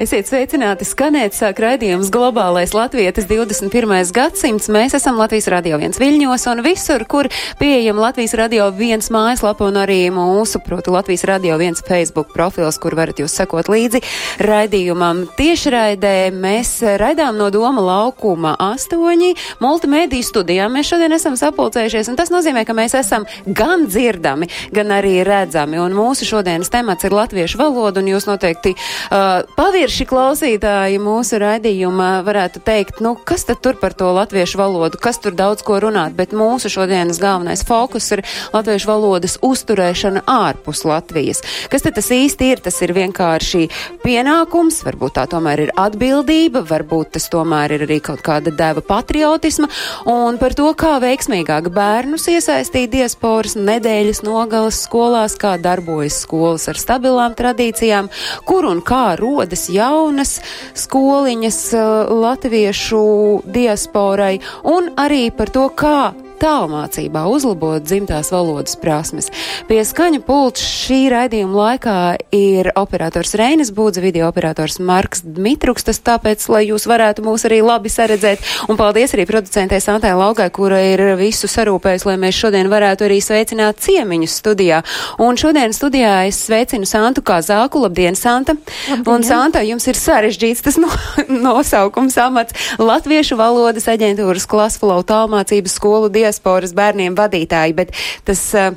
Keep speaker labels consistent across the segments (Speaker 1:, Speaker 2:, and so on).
Speaker 1: Esiet sveicināti skanēt sāk raidījums Globālais Latvietis 21. gadsimts. Mēs esam Latvijas Radio 1 Viļņos un visur, kur pieejam Latvijas Radio 1 mājaslapa un arī mūsu, proti, Latvijas Radio 1 Facebook profils, kur varat jūs sekot līdzi raidījumam. Tiešraidē mēs raidām no Doma laukuma 8 multimediju studijām. Mēs šodien esam sapulcējušies un tas nozīmē, ka mēs esam gan dzirdami, gan arī redzami. Un mūsu šodienas temats ir latviešu valoda un jūs noteikti uh, pavirši tieši klausītāji mūsu raidījuma varētu teikt, nu, kas tad tur par to latviešu valodu, kas tur daudz ko runāt, bet mūsu šodienas galvenais fokus ir latviešu valodas uzturēšana ārpus Latvijas. Kas tad tas īsti ir? Tas ir vienkārši pienākums, varbūt tā tomēr ir atbildība, varbūt tas tomēr ir arī kaut kāda deva patriotisma, un par to, kā veiksmīgāk bērnus iesaistīt diasporas nedēļas nogalas skolās, kā darbojas skolas ar stabilām tradīcijām, kur un kā rodas jaunas skoliņas uh, latviešu diasporai un arī par to, kā tālmācībā uzlabot dzimtās valodas prasmes. Pie skaņa pults šī raidījuma laikā ir operators Reinis Būdze, video operators Marks Dmitruks, tas tāpēc, lai jūs varētu mūs arī labi saredzēt. Un paldies arī producentē Santai Laugai, kura ir visu sarūpējusi, lai mēs šodien varētu arī sveicināt ciemiņus studijā. Un šodien studijā es sveicinu Santu Kazāku. Labdien, Santa! Labdien. Un Santa, jums ir sarežģīts tas no, nosaukums amats Latviešu valodas aģentūras klasflow tālmācības skolu dienu diasporas bērniem vadītāji, bet tas. Eh,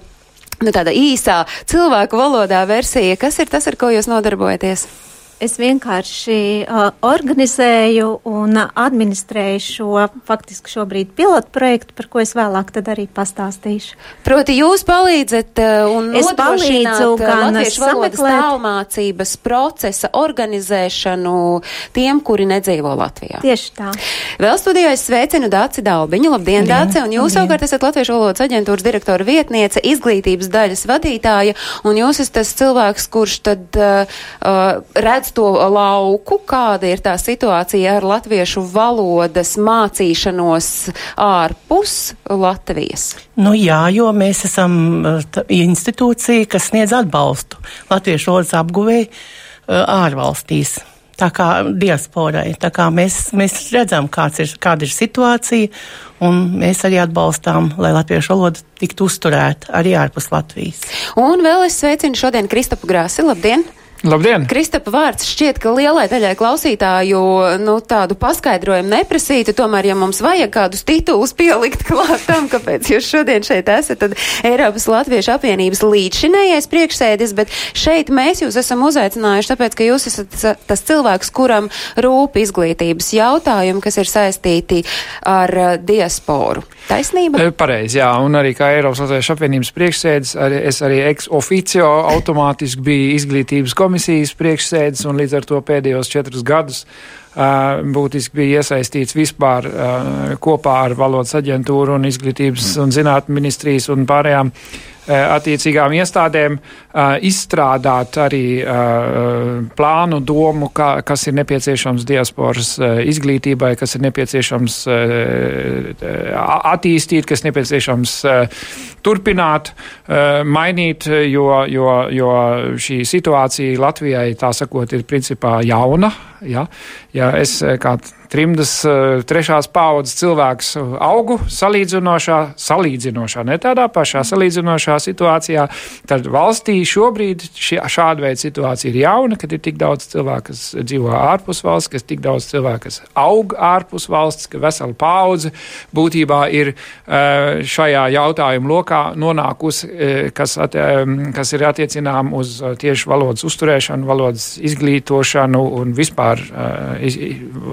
Speaker 1: nu, tāda īsā cilvēku valodā versija, kas ir tas, ar ko jūs nodarbojaties?
Speaker 2: Es vienkārši uh, organizēju un administrēju šo faktiski šobrīd pilotu projektu, par ko es vēlāk arī pastāstīšu.
Speaker 1: Proti jūs palīdzat uh, un
Speaker 2: es palīdzu gan
Speaker 1: latviešu valodas tālmācības procesa organizēšanu tiem, kuri nedzīvo Latvijā.
Speaker 2: Tieši tā.
Speaker 1: Vēl studijā es sveicinu Dāci Dalbiņu. Labdien, Dāci! Un jūs savukārt esat Latviešu valodas aģentūras direktora vietniece, izglītības daļas vadītāja, un jūs esat tas cilvēks, kurš tad uh, uh, redz to lauku, kāda ir tā situācija ar latviešu valodas mācīšanos ārpus Latvijas?
Speaker 3: Nu jā, jo mēs esam tā, institūcija, kas sniedz atbalstu latviešu valodas apguvēji ārvalstīs. Tā kā diasporai. Tā kā mēs, mēs redzam, ir, kāda ir situācija, un mēs arī atbalstām, lai latviešu valoda tiktu uzturēta arī ārpus Latvijas.
Speaker 1: Un vēl es sveicinu šodien Kristapu Grāsi. Labdien!
Speaker 4: Labdien!
Speaker 1: Kristapa vārds šķiet, ka lielai daļai klausītāju nu, tādu paskaidrojumu neprasītu, tomēr, ja mums vajag kādus titulus pielikt klāt tam, kāpēc jūs šodien šeit esat, tad Eiropas Latviešu apvienības līdzšinējais priekšsēdis, bet šeit mēs jūs esam uzaicinājuši, tāpēc, ka jūs esat tas cilvēks, kuram rūp izglītības jautājumi, kas ir saistīti ar uh, diasporu. Taisnība?
Speaker 4: E, pareizi, jā, un arī kā Eiropas Latviešu apvienības priekšsēdis, arī, es arī ex officio automātiski biju izglītības komisija komisijas priekšsēdis un līdz ar to pēdējos četrus gadus būtiski bija iesaistīts vispār kopā ar valodas aģentūru un izglītības un zinātņu ministrijas un pārējām attiecīgām iestādēm izstrādāt arī plānu domu, kā, kas ir nepieciešams diasporas izglītībai, kas ir nepieciešams attīstīt, kas nepieciešams turpināt, mainīt, jo, jo, jo šī situācija Latvijai, tā sakot, ir principā jauna. Ja, ja es kā trimdas eh, trešās paudzes cilvēks augu salīdzinošā, salīdzinošā, ne tādā pašā salīdzinošā situācijā, tad valstī šobrīd šī, šāda veida situācija ir jauna, kad ir tik daudz cilvēku, kas dzīvo ārpus valsts, kas tik daudz cilvēku, kas aug ārpus valsts, ka vesela paudze būtībā ir eh, šajā jautājuma lokā nonākusi, eh, kas, at, kas ir attiecinām uz tieši valodas uzturēšanu, valodas izglītošanu un vispār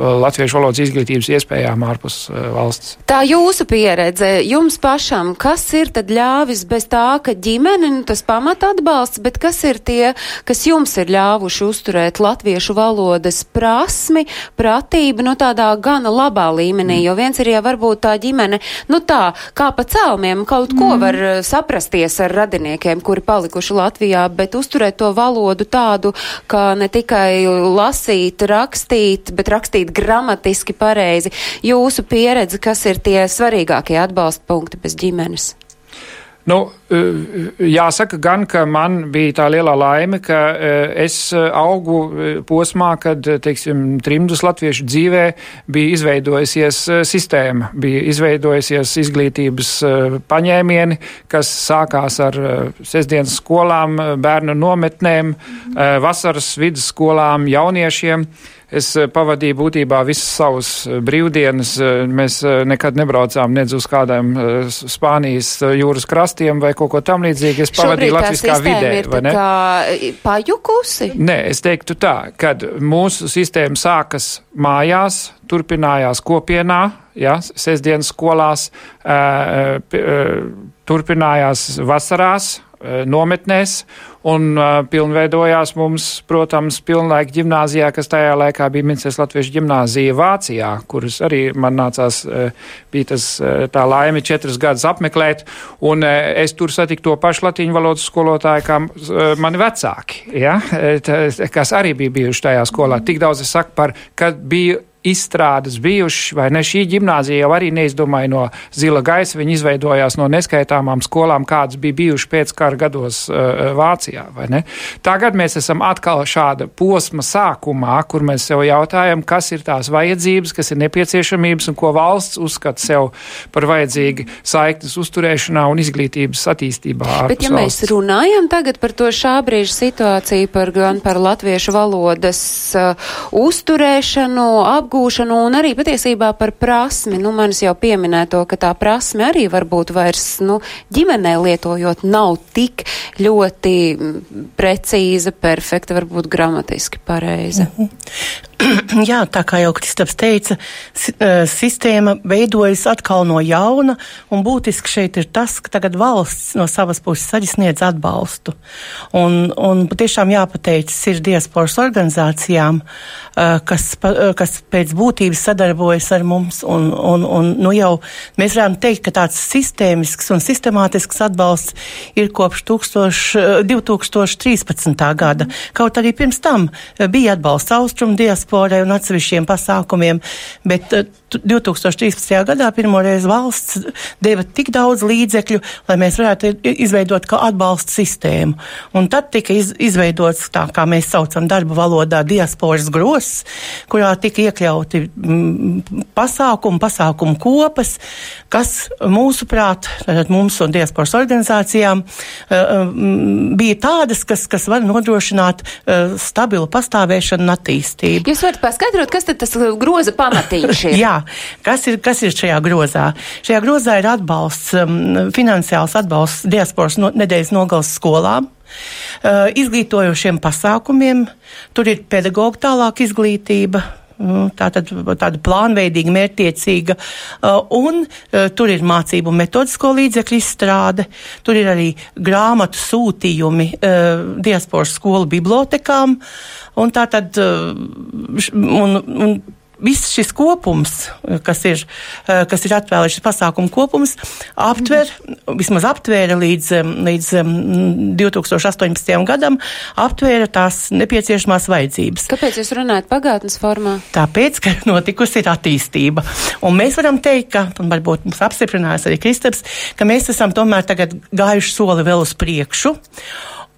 Speaker 4: latviešu latviešu valodas izglītības iespējām ārpus uh, valsts.
Speaker 1: Tā jūsu pieredze, jums pašam, kas ir tad ļāvis bez tā, ka ģimene, nu tas pamata atbalsts, bet kas ir tie, kas jums ir ļāvuši uzturēt latviešu valodas prasmi, pratību, nu tādā gana labā līmenī, jo viens ir jau varbūt tā ģimene, nu tā, kā pa celmiem kaut ko mm. var uh, saprasties ar radiniekiem, kuri palikuši Latvijā, bet uzturēt to valodu tādu, ka ne tikai lasīt, rakstīt, bet rakstīt gramatiski pareizi. Jūsu pieredze, kas ir tie svarīgākie atbalsta punkti bez ģimenes?
Speaker 4: Nu, eh, jāsaka gan, ka man bija tā liela laime, ka eh, es augu eh, posmā, kad, teiksim, trimdus latviešu dzīvē bija izveidojusies sistēma, bija izveidojusies izglītības paņēmieni, kas sākās ar sestdienas skolām, bērnu nometnēm, vasaras vidusskolām, jauniešiem. Es eh, pavadīju būtībā visas savas eh, brīvdienas. Eh, mēs nekad nebraucām nedz uz kādām Spānijas jūras krastiem vai kaut ko tam līdzīgu. Es pavadīju latviskā vidē.
Speaker 1: Ir vai ne? Pajukusi?
Speaker 4: Nē, es teiktu tā, kad mūsu sistēma sākas mājās, turpinājās kopienā, ja, sestdienas skolās, turpinājās vasarās, nometnēs un uh, pilnveidojās mums, protams, pilnlaika ģimnāzijā, kas tajā laikā bija Minces Latviešu ģimnāzija Vācijā, kuras arī man nācās, uh, bija tas tā laime četras gadus apmeklēt, un es tur satiku to pašu latīņu valodas skolotāju, kā mani vecāki, ja, kas arī bija bijuši tajā skolā. Tik daudz es saku par, kad bija izstrādes bijušas, vai ne? Šī gimnāzija jau arī neizdomāja no zila gaisa. Viņa izveidojās no neskaitāmām skolām, kādas bija bijušas pēc kara gados uh, Vācijā, vai ne? Tagad mēs esam atkal šāda posma sākumā, kur mēs sev jautājam, kas ir tās vajadzības, kas ir nepieciešamības un ko valsts uzskata sev par vajadzīgi saiknes uzturēšanā un izglītības attīstībā.
Speaker 1: Bet ja mēs
Speaker 4: valsts.
Speaker 1: runājam tagad par to šā brīža situāciju, par gan par latviešu valodas uh, uzturēšanu, ap apgūšanu un arī patiesībā par prasmi. Nu, manis jau pieminēto, ka tā prasme arī varbūt vairs, nu, ģimenē lietojot nav tik ļoti precīza, perfekta, varbūt gramatiski pareiza. Mm -hmm.
Speaker 3: Jā, tā kā jau Kristaps teica, eh, sistēma veidojas atkal no jauna, un būtiski šeit ir tas, ka tagad valsts no savas puses arī sniedz atbalstu. Un, un patiešām jāpateicas ir diasporas organizācijām, eh, kas, eh, kas pēc būtības sadarbojas ar mums, un, un, un nu jau mēs varam teikt, ka tāds sistēmisks un sistemātisks atbalsts ir kopš 1000, 2013. gada. Kaut arī pirms tam bija atbalsts austrumu diasporas diasporai un atsevišķiem pasākumiem, bet 2013. Eh, gadā pirmoreiz valsts deva tik daudz līdzekļu, lai mēs varētu izveidot kā atbalsta sistēmu. Un tad tika iz, izveidots tā, kā mēs saucam darba valodā, diasporas gross, kurā tika iekļauti mm, pasākumu, pasākumu kopas, kas mūsuprāt, mums un diasporas organizācijām uh, bija tādas, kas, kas var nodrošināt uh, stabilu pastāvēšanu un attīstību.
Speaker 1: Jūs varat paskaidrot, kas tad tas groza pamatīši ir?
Speaker 3: Jā, kas ir, kas ir šajā grozā? Šajā grozā ir atbalsts, um, finansiāls atbalsts diasporas no, nedēļas nogals skolām. Uh, izglītojošiem pasākumiem, tur ir pedagoģa tālāk izglītība, Nu, tā tad tāda plānveidīga, mērķtiecīga, uh, un uh, tur ir mācību metodisko līdzekļu izstrāde, tur ir arī grāmatu sūtījumi uh, diasporas skolu bibliotekām, un tā tad, un, un viss šis kopums, kas ir, eh, kas ir atvēlēts, šis pasākumu kopums, aptver, mm. vismaz aptvēra līdz, līdz 2018. gadam, aptvēra tās nepieciešamās vajadzības.
Speaker 1: Kāpēc jūs runājat pagātnes formā?
Speaker 3: Tāpēc, ka notikusi ir attīstība. Un mēs varam teikt, ka, un varbūt mums apstiprinās arī Kristaps, ka mēs esam tomēr tagad gājuši soli vēl uz priekšu.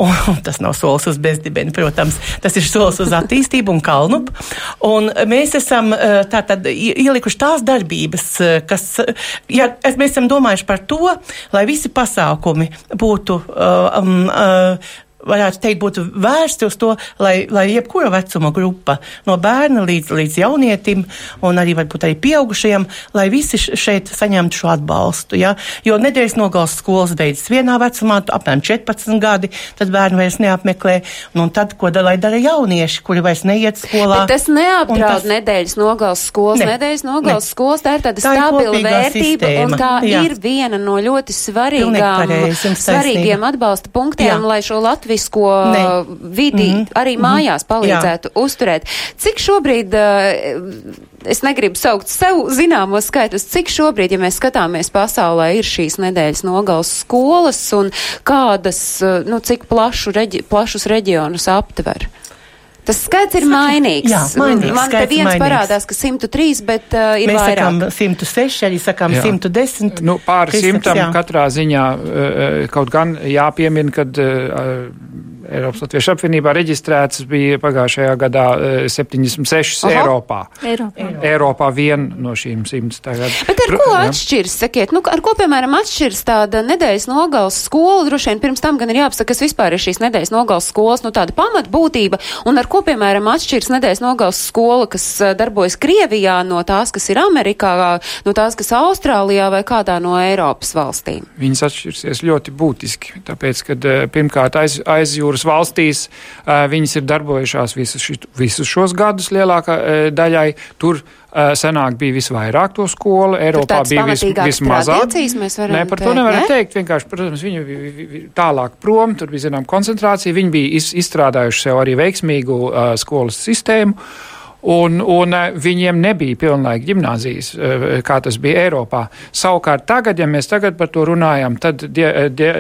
Speaker 3: Un tas nav solis uz bezdibeni, protams, tas ir solis uz attīstību un kalnu. Un mēs esam eh, tātad ielikuši tās darbības, eh, kas, ja mēs esam domājuši par to, lai visi pasākumi būtu um, uh, varētu teikt, būtu vērsti uz to, lai, lai jebkura vecuma grupa, no bērna līdz, līdz jaunietim un arī varbūt arī pieaugušajiem, lai visi šeit saņemtu šo atbalstu. Ja? Jo nedēļas nogals skolas beidzas vienā vecumā, apmēram 14 gadi, tad bērni vairs neapmeklē. Nu, un tad, ko da, lai dara jaunieši, kuri vairs neiet skolā?
Speaker 1: Bet tas neapdraud tas... nedēļas nogals skolas. Ne. Nedēļas nogals ne. skolas tā ir tāda tā stabila ir vērtība, sistēma. un tā Jā. ir viena no ļoti svarīgām, svarīgiem atbalsta punktiem, Jā. lai šo latvisko ne. vidi mm -hmm. arī mājās palīdzētu Jā. uzturēt. Cik šobrīd, es negribu saukt sev zināmos skaitus, cik šobrīd, ja mēs skatāmies pasaulē, ir šīs nedēļas nogals skolas un kādas, nu, cik plašu reģi, plašus reģionus aptver? Tas skaits ir mainīgs.
Speaker 3: Jā, mainīgs.
Speaker 1: Man te viens mainīgs. parādās, ka 103, bet uh, ir
Speaker 3: Mēs
Speaker 1: vairāk.
Speaker 3: Mēs sakām 106, arī sakām jā. 110.
Speaker 4: Nu, pāri simtam katrā ziņā uh, kaut gan jāpiemina, kad uh, Eiropas Latviešu apvienībā reģistrēts bija pagājušajā gadā 76 Aha. Eiropā.
Speaker 2: Eiropā.
Speaker 4: Eiropā vien no šīm simts tagad.
Speaker 1: Bet ar ko atšķirs, sakiet, nu, ar ko, piemēram, atšķirs tāda nedēļas nogals skola? Droši vien pirms tam gan ir jāpasaka, kas vispār ir šīs nedēļas nogals skolas, nu tāda pamatbūtība, un ar ko, piemēram, atšķirs nedēļas nogals skola, kas darbojas Krievijā no tās, kas ir Amerikā, no tās, kas Austrālijā vai kādā no Eiropas valstīm?
Speaker 4: Viņas atšķirsies ļoti būtiski, tāpēc, kad pirmkārt aiz, aizjūras Eiropas valstīs viņas ir darbojušās visus, šit, visus šos gadus lielākā daļai. Tur senāk bija visvairāk to skolu, Eiropā bija vis, vismazāk. Nē, par to teikt, nevar ne? teikt. Vienkārši, protams, viņi bija tālāk prom, tur bija, zinām, koncentrācija. Viņi bija izstrādājuši sev arī veiksmīgu uh, skolas sistēmu. Uh, un, un eh, viņiem nebija pilnlaika gimnāzijas, eh, kā tas bija Eiropā. Savukārt tagad, ja mēs tagad par to runājam, tad die, eh, die,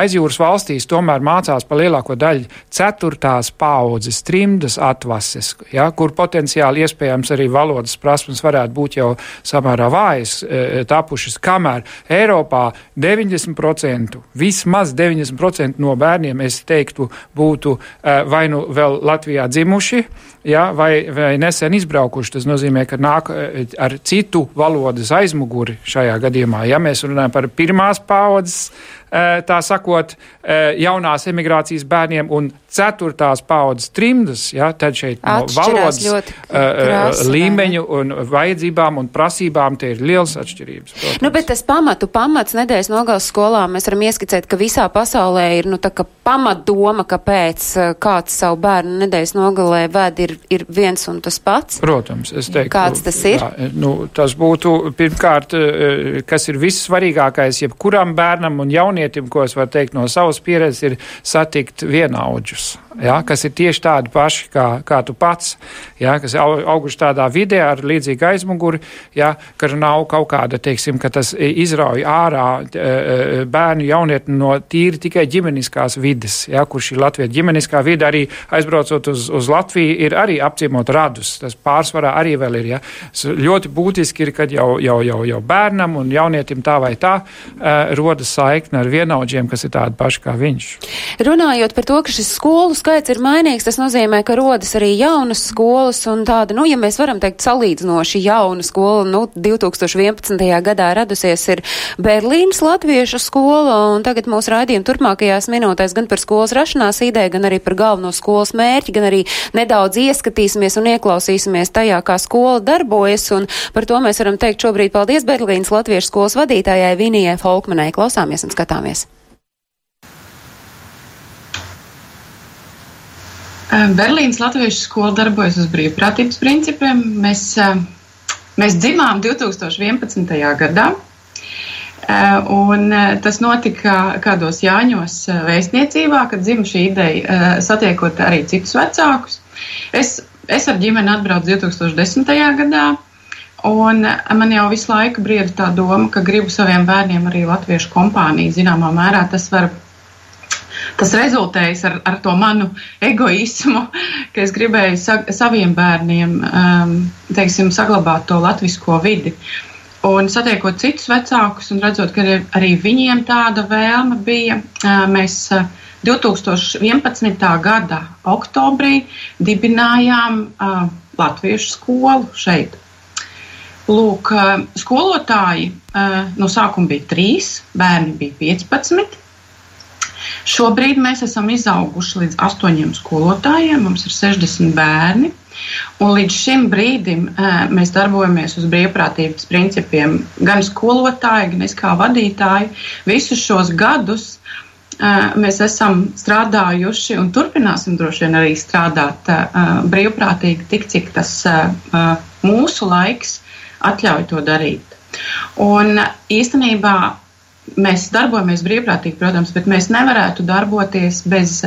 Speaker 4: aizjūras valstīs tomēr mācās pa lielāko daļu ceturtās paudzes trimdas atvases, ja, kur potenciāli iespējams arī valodas prasmes varētu būt jau samērā vājas tapušas, kamēr Eiropā 90%, vismaz 90% no bērniem, es teiktu, būtu vai nu vēl Latvijā dzimuši, ja, vai, vai nesen izbraukuši. Tas nozīmē, ka nāk eh, ar citu valodas aizmuguri šajā gadījumā. Ja mēs runājam par pirmās paudzes tā sakot, eh, jaunās emigrācijas bērniem un ceturtās paudzes trimdas, ja, tad šeit no valodas
Speaker 1: eh, krāsa,
Speaker 4: līmeņu un vajadzībām un prasībām tie ir liels atšķirības.
Speaker 1: Protams. Nu, bet tas pamatu pamats nedēļas nogals skolā mēs varam ieskicēt, ka visā pasaulē ir, nu, tā kā pamatdoma, kāpēc kāds savu bērnu nedēļas nogalē ved, ir, ir viens un tas pats.
Speaker 4: Protams, es teiktu.
Speaker 1: Kāds tas ir?
Speaker 4: Jā, nu, tas būtu pirmkārt, kas ir vissvarīgākais jebkuram bērnam un jaunietim jaunietim, ko es varu teikt no savas pieredzes, ir satikt vienaudžus ja, kas ir tieši tādi paši kā, kā tu pats, ja, kas auguši tādā vidē ar līdzīgu aizmuguri, ja, ka nav kaut kāda, teiksim, ka tas izrauj ārā e, e, bērnu jaunieti no tīri tikai ģimeniskās vides, ja, kur šī Latvija ģimeniskā vide arī aizbraucot uz, uz Latviju ir arī apciemot radus. Tas pārsvarā arī vēl ir. Ja. Ļoti būtiski ir, kad jau, jau, jau, jau bērnam un jaunietim tā vai tā uh, rodas saikne ar vienaudžiem, kas ir tādi paši kā viņš.
Speaker 1: Runājot par to, ka šis skolu skaits ir mainīgs, tas nozīmē, ka rodas arī jaunas skolas un tāda, nu, ja mēs varam teikt, salīdzinoši jauna skola, nu, 2011. gadā radusies ir Berlīnas latviešu skola, un tagad mūsu raidījuma turpmākajās minūtēs gan par skolas rašanās ideju, gan arī par galveno skolas mērķi, gan arī nedaudz ieskatīsimies un ieklausīsimies tajā, kā skola darbojas, un par to mēs varam teikt šobrīd paldies Berlīnas latviešu skolas vadītājai Vinijai Folkmanai. Klausāmies un skatāmies!
Speaker 5: Berlīnas Latviešu skola darbojas uz brīvprātības principiem. Mēs, mēs dzimām 2011. gadā. Un tas notika kādos Jāņos vēstniecībā, kad dzima šī ideja, satiekot arī citus vecākus. Es, es ar ģimeni atbraucu 2010. gadā, un man jau visu laiku brieda tā doma, ka gribu saviem bērniem arī latviešu kompāniju. Zināmā mērā tas var tas rezultējis ar, ar to manu egoismu, ka es gribēju sa, saviem bērniem um, teiksim, saglabāt to latvisko vidi. Un satiekot citus vecākus un redzot, ka arī viņiem tāda vēlme bija, uh, mēs 2011. Uh, gada oktobrī dibinājām uh, latviešu skolu šeit. Lūk, skolotāji no sākuma bija trīs, bērni bija 15. Šobrīd mēs esam izauguši līdz astoņiem skolotājiem, mums ir 60 bērni. Un līdz šim brīdim mēs darbojamies uz brīvprātības principiem. Gan skolotāji, gan es kā vadītāji visus šos gadus mēs esam strādājuši un turpināsim droši vien arī strādāt brīvprātīgi, tik cik tas mūsu laiks atļauj to darīt. Un īstenībā mēs darbojamies brīvprātīgi, protams, bet mēs nevarētu darboties bez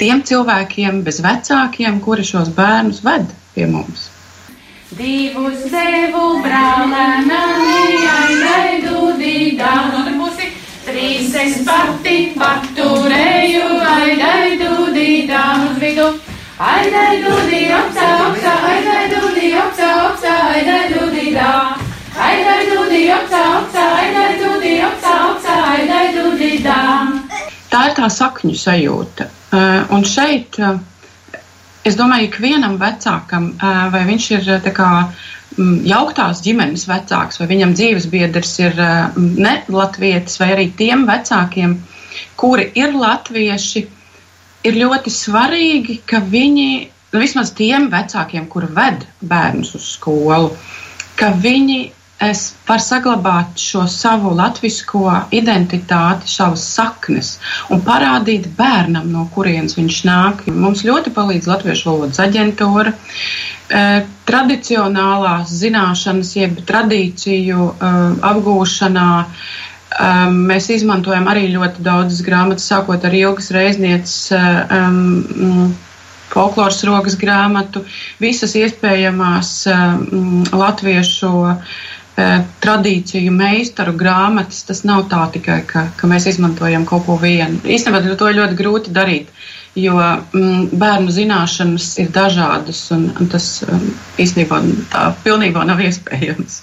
Speaker 5: tiem cilvēkiem, bez vecākiem, kuri šos bērnus ved pie mums. Divus devu brālēnam, jai dūdīdā, trīs es pati paturēju, ai dūdīdā uz vidu. Ai dūdī, opsa, opsa, ai dūdī, opsa, opsa, ai dūdīdā. Aidai dūdī, opsa, opsa, aidai dūdī, opsa, opsa, aidai dūdīdā. Tā ir tā sakņu sajūta. Uh, un šeit uh, es domāju, ka vienam vecākam, uh, vai viņš ir kā, mm, jauktās ģimenes vecāks, vai viņam dzīves biedrs ir ne latvietis, vai arī tiem vecākiem, kuri ir latvieši, ir ļoti svarīgi, ka viņi, vismaz tiem vecākiem, kuri ved bērnus uz skolu, ka viņi es varu saglabāt šo savu latviešu identitāti, savas saknes un parādīt bērnam, no kurienes viņš nāk. Mums ļoti palīdz Latviešu valodas aģentūra. E, tradicionālās zināšanas, jeb tradīciju e, apgūšanā. E, mēs izmantojam arī ļoti daudzas grāmatas, sākot ar ilgas reiznieces. Um, folkloras rokas grāmatu, visas iespējamās um, latviešu tradīciju meistaru grāmatas. Tas nav tā tikai, ka, ka mēs izmantojam kaut ko vienu. Īstenībā to ir ļoti grūti darīt, jo mm, bērnu zināšanas ir dažādas un, un tas um, īstenībā tā pilnībā nav iespējams.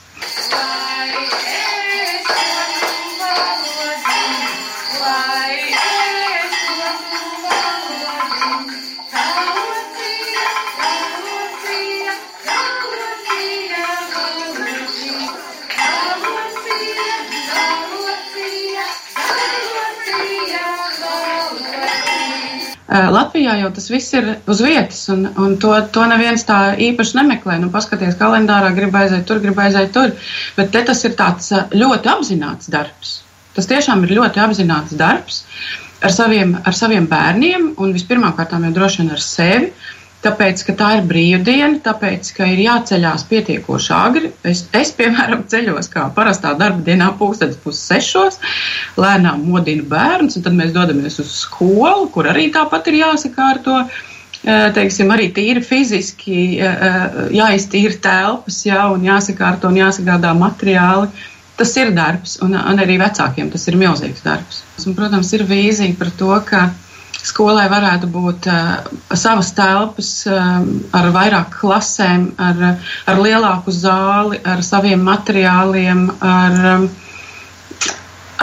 Speaker 5: Latvijā jau tas viss ir uz vietas, un, un to, to neviens tā īpaši nemeklē. Nu, paskaties, kalendārā grib aiziet tur, grib aiziet tur. Bet tas ir tāds ļoti apzināts darbs. Tas tiešām ir ļoti apzināts darbs ar saviem, ar saviem bērniem un vispirmkārt jau droši vien ar sevi. Uh, Tāpēc, ka tā ir brīvdiena, tāpēc, ka ir jāceļās pietiekoši agri. Es, es piemēram, ceļos kā parastā darba dienā, pūkstens pussešos, lēnām modinu bērnus, un tad mēs dodamies uz skolu, kur arī tāpat ir jāsakārto. Teiksim, arī tīri fiziski jāiztīra telpas, jā, un jāsakārto un jāsagādā materiāli. Tas ir darbs, un, un arī vecākiem tas ir milzīgs darbs. Un, protams, ir vīzija par to, ka skolai varētu būt uh, savas telpas uh, ar vairāk klasēm, ar, ar lielāku zāli, ar saviem materiāliem, ar, um,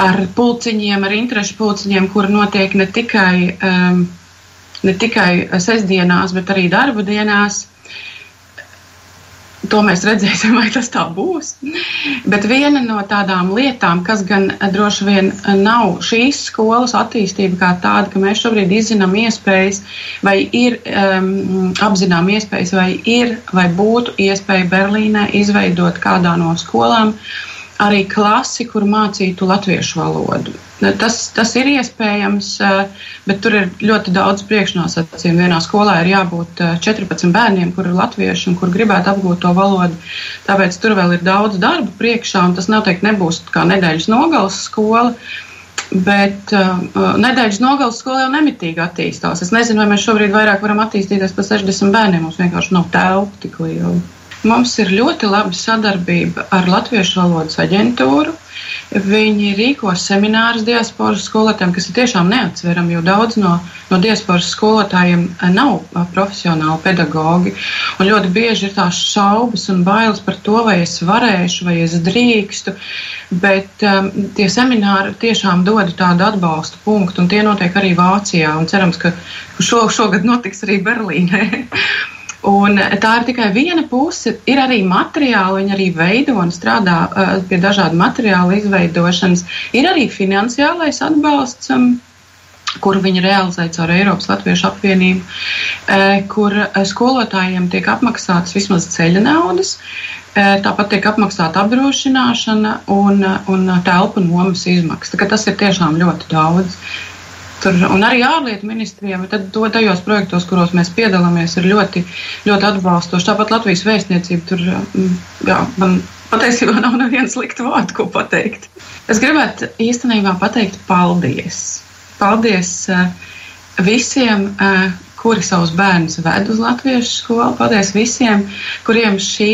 Speaker 5: ar pulciņiem, ar interešu pulciņiem, kur notiek ne tikai, um, ne tikai sestdienās, bet arī darba dienās. To mēs redzēsim, vai tas tā būs. Bet viena no tādām lietām, kas gan droši vien nav šīs skolas attīstība kā tāda, ka mēs šobrīd izzinām iespējas, vai ir um, apzinām iespējas, vai ir vai būtu iespēja Berlīnē izveidot kādā no skolām arī klasi, kur mācītu latviešu valodu. Nu, tas, tas ir iespējams, eh, bet tur ir ļoti daudz priekšnosacījumu. Vienā skolā ir jābūt 14 eh, bērniem, kur ir latvieši un kur gribētu apgūt to valodu. Tāpēc tur vēl ir daudz darba priekšā, un tas noteikti nebūs kā nedēļas nogales skola. Bet uh, nedēļas nogales skola jau nemitīgi attīstās. Es nezinu, vai mēs šobrīd vairāk varam attīstīties par 60 bērniem. Mums vienkārši nav telpu tik liela. Mums ir ļoti laba sadarbība ar Latviešu valodas aģentūru. Viņi rīko seminārus diasporas skolotājiem, kas ir tiešām neatsverami, jo daudz no, no diasporas skolotājiem nav profesionāli pedagogi. Un ļoti bieži ir tās šaubas un bailes par to, vai es varēšu, vai es drīkstu. Bet um, tie semināri tiešām dod tādu atbalstu punktu, un tie notiek arī Vācijā. Cerams, ka šo, šogad notiks arī Berlīnē. Un tā ir tikai viena puse. Ir arī materiāli, viņi arī veido un strādā uh, pie dažādu materiālu izveidošanas. Ir arī finansiālais atbalsts. Um, kuru viņi realizē caur Eiropas Latviešu apvienību, kur skolotājiem tiek apmaksātas vismaz ceļa naudas, tāpat tiek apmaksāta apdrošināšana un, un telpu nomas izmaksas. Tas ir tiešām ļoti daudz. Tur, un arī ārlietu ministrijā, bet tad, to, tajos projektos, kuros mēs piedalāmies, ir ļoti, ļoti atbalstoši. Tāpat Latvijas vēstniecība tur, jā, man patiesībā nav neviena slikta vārda, ko pateikt. Es gribētu īstenībā pateikt paldies Paldies eh, visiem, eh, kuri savus bērnus ved uz latviešu skolu. Paldies visiem, kuriem šī,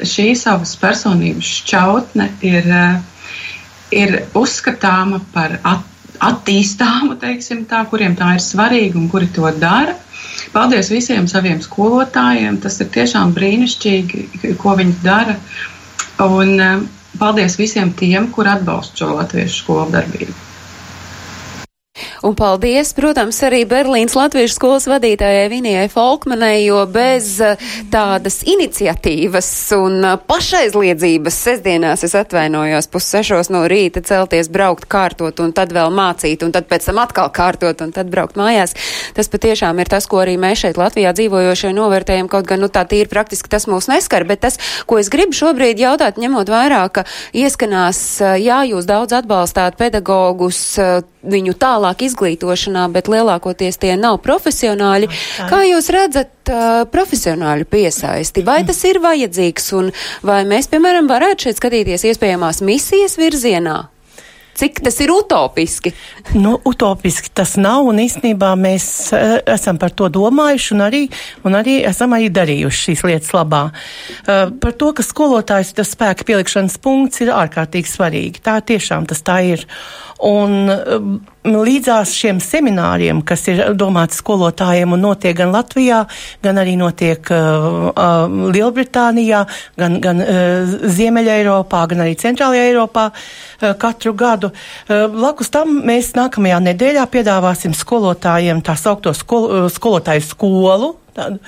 Speaker 5: šī savas personības šķautne ir, eh, ir uzskatāma par at, attīstāmu, teiksim tā, kuriem tā ir svarīga un kuri to dara. Paldies visiem saviem skolotājiem. Tas ir tiešām brīnišķīgi, ko viņi dara. Un paldies visiem tiem, kur atbalsta šo latviešu skolu darbību.
Speaker 1: Un paldies, protams, arī Berlīnas Latviešu skolas vadītājai Vinijai Folkmanai, jo bez eh, tādas iniciatīvas un eh, pašaizliedzības sestdienās es atvainojos pussešos no rīta celties, braukt, kārtot un tad vēl mācīt un tad pēc tam atkal kārtot un tad braukt mājās. Tas patiešām ir tas, ko arī mēs šeit Latvijā dzīvojošie novērtējam, kaut gan, nu, tā tīri praktiski tas mūs neskar, bet tas, ko es gribu šobrīd jautāt, ņemot vairāk, ka ieskanās, eh, jā, jūs daudz atbalstāt pedagogus, viņu tālāk izglītošanā, bet lielākoties tie nav profesionāļi. Kā jūs redzat uh, profesionāļu piesaisti? Vai tas ir vajadzīgs un vai mēs, piemēram, varētu šeit skatīties iespējamās misijas virzienā? Cik tas ir utopiski?
Speaker 3: Nu, utopiski tas nav, un īstenībā mēs uh, esam par to domājuši un arī, un arī esam arī darījuši šīs lietas labā. Uh, par to, ka skolotājs tas spēka pielikšanas punkts ir ārkārtīgi svarīgi. Tā tiešām tas tā ir. Un um, līdzās šiem semināriem, kas ir domāti skolotājiem un notiek gan Latvijā, gan arī notiek uh, uh, Lielbritānijā, gan, gan uh, Ziemeļa Eiropā, gan arī Centrālajā Eiropā uh, katru gadu. Uh, blakus tam mēs nākamajā nedēļā piedāvāsim skolotājiem tā saukto skol, uh, skolotāju skolu, tādu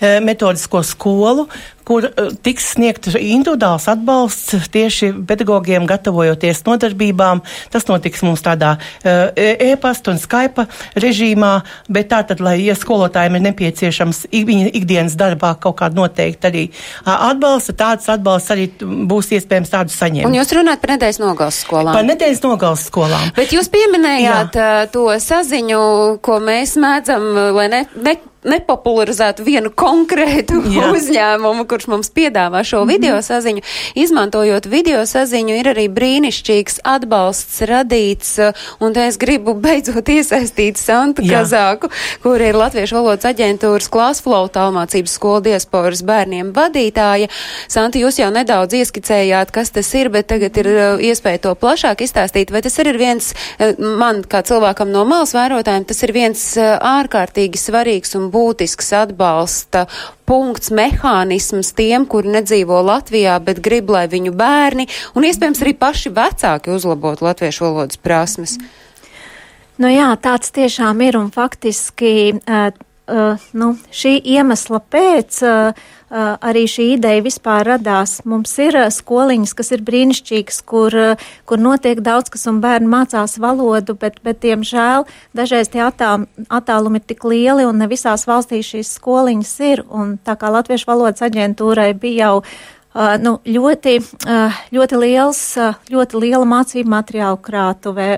Speaker 3: e, metodisko skolu, kur e, tiks sniegts individuāls atbalsts tieši pedagogiem gatavojoties nodarbībām. Tas notiks mums tādā e, e-pasta un Skype režīmā, bet tātad, lai, ja skolotājiem ir nepieciešams viņa ikdienas darbā kaut kāda noteikti arī atbalsta, tāds atbalsts arī būs iespējams tādu saņemt.
Speaker 1: Un jūs runājat par nedēļas nogals skolām?
Speaker 3: Par nedēļas nogals skolām.
Speaker 1: Bet jūs pieminējāt Jā. to saziņu, ko mēs mēdzam, lai ne, ne nepopularizētu vienu konkrētu Jā. uzņēmumu, kurš mums piedāvā šo mm -hmm. video saziņu. Izmantojot video saziņu, ir arī brīnišķīgs atbalsts radīts, un te es gribu beidzot iesaistīt Santu Jā. Kazāku, kur ir Latviešu valodas aģentūras klasflow tālmācības skolu diasporas bērniem vadītāja. Santa, jūs jau nedaudz ieskicējāt, kas tas ir, bet tagad ir uh, iespēja to plašāk izstāstīt, vai tas arī ir viens, uh, man kā cilvēkam no malas vērotājiem, tas ir viens uh, ārkārtīgi svarīgs un būtisks atbalsta punkts, mehānisms tiem, kuri nedzīvo Latvijā, bet grib, lai viņu bērni un iespējams arī paši vecāki uzlabotu latviešu valodas prasmes.
Speaker 2: Nu jā, tāds tiešām ir un faktiski. Uh, nu, šī iemesla pēc arī šī ideja vispār radās. Mums ir skoliņas, kas ir brīnišķīgas, kur, kur notiek daudz kas un bērni mācās valodu, bet, bet diemžēl dažreiz tie attā, attālumi ir tik lieli un ne visās valstīs šīs skoliņas ir. Un tā kā Latviešu valodas aģentūrai bija jau Uh, nu, ļoti, uh, ļoti, liels, uh, ļoti liela mācību materiālu krātuve.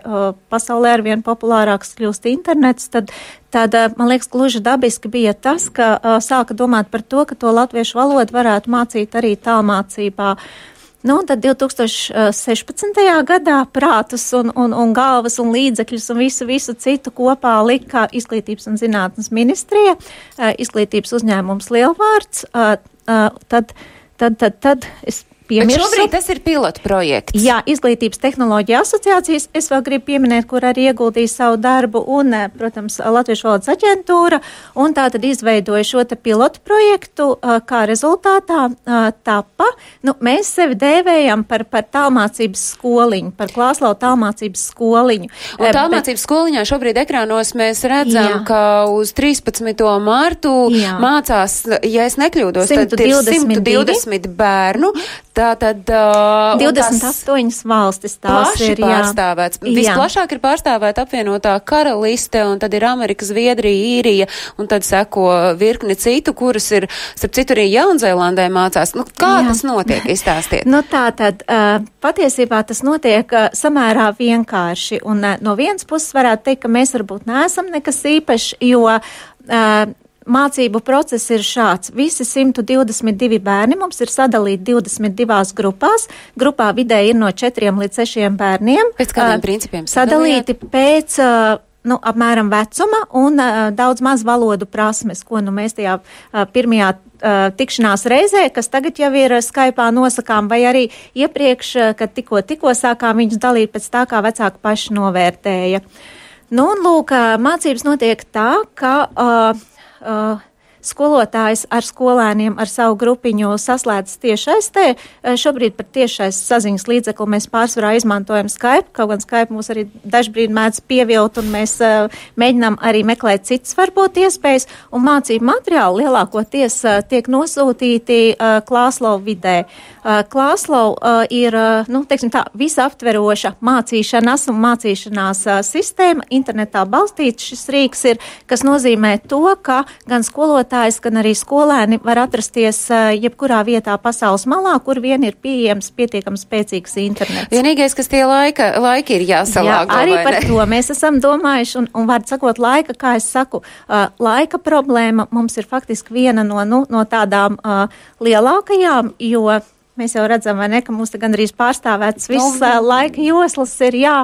Speaker 2: Pasaulē ar vien populārāks kļūst internets, tad, tad man liekas, gluži dabiski bija tas, ka sāka domāt par to, ka to latviešu valodu varētu mācīt arī tālmācībā. Nu, tad 2016. gadā prātus un, un, un galvas un līdzekļus un visu, visu citu kopā lika Izglītības un zinātnes ministrija, izglītības uzņēmums Lielvārds. Tad, tad, tad, tad es piemirsu.
Speaker 1: Bet šobrīd tas ir pilotu projekts.
Speaker 2: Jā, Izglītības tehnoloģija asociācijas. Es vēl gribu pieminēt, kur arī ieguldīja savu darbu un, eh, protams, Latviešu valodas aģentūra. Un tā tad izveidoja šo te pilotu projektu, eh, kā rezultātā eh, tapa. Nu, mēs sevi dēvējam par, par tālmācības skoliņu, par klāslau tālmācības skoliņu.
Speaker 1: Un tālmācības Bet... skoliņā šobrīd ekrānos mēs redzam, Jā. ka uz 13. mārtu Jā. mācās, ja es nekļūdos, 120, tad ir 120 bērnu. Tā tad uh,
Speaker 2: 28 valstis tās ir
Speaker 1: pārstāvēts.
Speaker 2: Jā.
Speaker 1: Visplašāk ir pārstāvēta apvienotā karaliste, un tad ir Amerika, Zviedrija, Īrija, un tad seko virkni citu, kuras ir, starp citu, arī Jaunzēlandē mācās. Nu, kā
Speaker 2: Jā.
Speaker 1: tas notiek? Izstāstiet.
Speaker 2: Nu, tā tad uh, patiesībā tas notiek uh, samērā vienkārši. Un, uh, no vienas puses varētu teikt, ka mēs varbūt neesam nekas īpašs, jo uh, mācību process ir šāds. Visi 122 bērni mums ir sadalīti 22 grupās. Grupā vidēji ir no 4 līdz 6 bērniem.
Speaker 1: Pēc kādiem
Speaker 2: Uh,
Speaker 1: principiem
Speaker 2: Sadalīti pēc. Uh, Nu, apmēram vecuma un uh, daudz maz valodu prasmes, ko nu, mēs tajā uh, pirmajā uh, tikšanās reizē, kas tagad jau ir Skypā nosakām, vai arī iepriekš, uh, kad tikko, tikko sākām viņus dalīt pēc tā, kā vecāki paši novērtēja. Nu, un lūk, mācības notiek tā, ka uh, uh, skolotājs ar skolēniem, ar savu grupiņu saslēdz tiešaistē. Eh, Šobrīd par tiešais saziņas līdzekli mēs pārsvarā izmantojam Skype, kaut gan Skype mūs arī dažbrīd mēdz pievilt, un mēs uh, mēģinām arī meklēt citas varbūt iespējas, un mācību materiāli lielākoties uh, tiek nosūtīti uh, Klāslau vidē. Uh, Klāslau uh, ir, uh, nu, teiksim tā, visaptveroša mācīšanas un mācīšanās sistēma, internetā balstīts šis rīks ir, kas nozīmē to, ka gan skolotājs, gan arī skolēni var atrasties jebkurā vietā pasaules malā, kur vien ir pieejams pietiekams spēcīgs internets.
Speaker 1: Vienīgais, kas tie laika, laiki ir jāsalāgo.
Speaker 2: Jā, arī par to mēs esam domājuši, un, un var sakot, laika, kā es saku, laika problēma mums ir faktiski viena no, nu, no tādām lielākajām, jo mēs jau redzam, ne, ka mums te gandrīz pārstāvēts viss uh, laika joslas ir jā.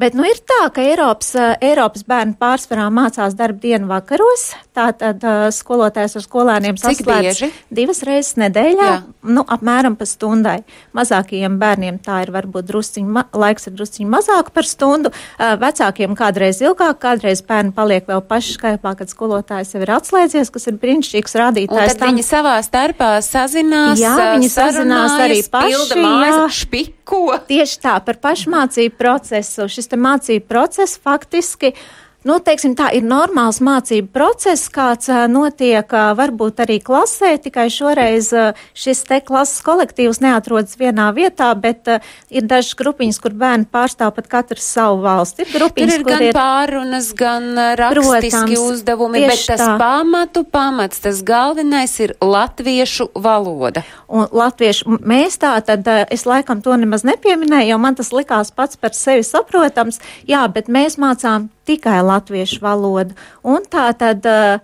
Speaker 2: Bet nu, ir tā, ka Eiropas, uh, Eiropas bērni pārsvarā mācās darba dienu vakaros. Tātad uh, skolotājs ar skolēniem saslēdz divas reizes nedēļā,
Speaker 1: Jā.
Speaker 2: nu, apmēram pa stundai. Mazākajiem bērniem tā ir varbūt drusciņi, ma laiks ir drusciņi mazāk par stundu, uh, vecākiem kādreiz ilgāk, kādreiz bērni paliek vēl paši skaipā, kad skolotājs jau ir atslēdzies, kas ir brīnišķīgs rādītājs.
Speaker 1: tad viņi savā starpā sazinās,
Speaker 2: Jā, viņi sazinās arī paši,
Speaker 1: mājas,
Speaker 2: jā.
Speaker 1: špiko.
Speaker 2: Tieši tā, par pašmācību procesu. Šis mācību process faktiski. Nu, teiksim, tā ir normāls mācību process, kāds notiek varbūt arī klasē, tikai šoreiz šis te klases kolektīvs neatrodas vienā vietā, bet ir dažas grupiņas, kur bērni pārstāv pat katrs savu valsti. Ir
Speaker 1: Tur
Speaker 2: grupiņas,
Speaker 1: ir
Speaker 2: kur
Speaker 1: gan
Speaker 2: ir
Speaker 1: pārunas, gan rakstiski
Speaker 2: Protams,
Speaker 1: uzdevumi, bet tas
Speaker 2: tā.
Speaker 1: pamatu pamats, tas galvenais ir latviešu valoda.
Speaker 2: Un latviešu mēs tā tad, es laikam to nemaz nepieminēju, jo man tas likās pats par sevi saprotams. Jā, bet mēs mācām tikai latviešu valodu. Un tā tad. eh,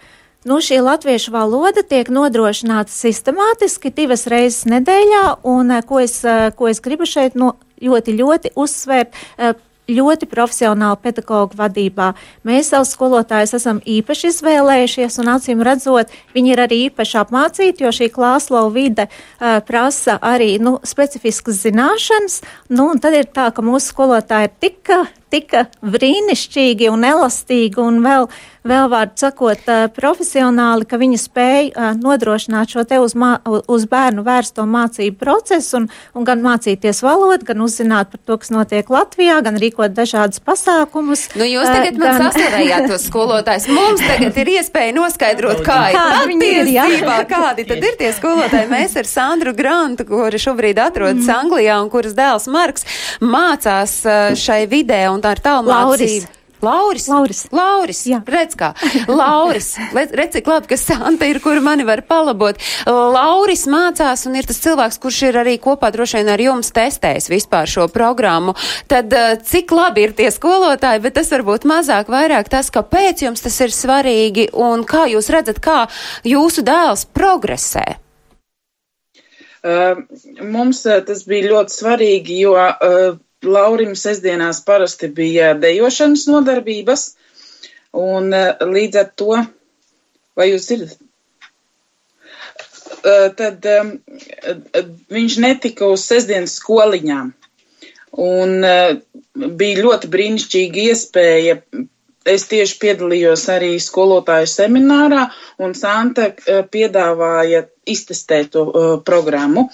Speaker 2: Nu, šī latviešu valoda tiek nodrošināta sistemātiski divas reizes nedēļā, un eh, ko es, eh, ko es gribu šeit no, ļoti, ļoti uzsvērt, ļoti profesionāli pedagoģu vadībā. Mēs savus skolotājus esam īpaši izvēlējušies, un acīm redzot, viņi ir arī īpaši apmācīti, jo šī klāslau vide uh, prasa arī nu, specifiskas zināšanas. Nu, tad ir tā, ka mūsu skolotāji ir tik, tik brīnišķīgi un elastīgi un vēl, vēl vārdu sakot, uh, profesionāli, ka viņi spēj uh, nodrošināt šo te uz, mā, uz bērnu vērsto mācību procesu un, un gan mācīties valodu, gan uzzināt par to, kas notiek Latvijā, gan rīkot dažādus pasākumus.
Speaker 1: Nu, jūs
Speaker 2: uh,
Speaker 1: tagad man
Speaker 2: gan-
Speaker 1: saslavējāt tos skolotājus. Mums tagad ir iespēja noskaidrot, kā ir patiesībā, kādi tad ir tie skolotāji. Mēs ar Sandru Grantu, kuri šobrīd atrodas
Speaker 2: Mm.
Speaker 1: Anglijā un kuras dēls Marks mācās šai vidē un tā ir tālmācība. Lauris.
Speaker 2: Lauris.
Speaker 1: Lauris.
Speaker 2: Jā.
Speaker 1: Redz kā. Lauris. Redz, cik labi, ka Santa ir, kur mani var palabot. Lauris mācās un ir tas cilvēks, kurš ir arī kopā droši vien ar jums testējis vispār šo programmu. Tad eh, cik labi ir tie skolotāji, bet tas varbūt mazāk vairāk tas, kāpēc jums tas ir svarīgi un kā jūs redzat, kā jūsu dēls progresē.
Speaker 6: Uh, Mums uh, tas bija ļoti svarīgi, jo uh, Laurim sestdienās parasti bija dejošanas nodarbības, un uh, līdz ar to, vai jūs dzirdat? Uh, Tad viņš netika uz sestdienas skoliņām, un uh, bija ļoti brīnišķīga iespēja. Es tieši piedalījos arī skolotāju seminārā, un Santa piedāvāja iztestēt to uh, programmu.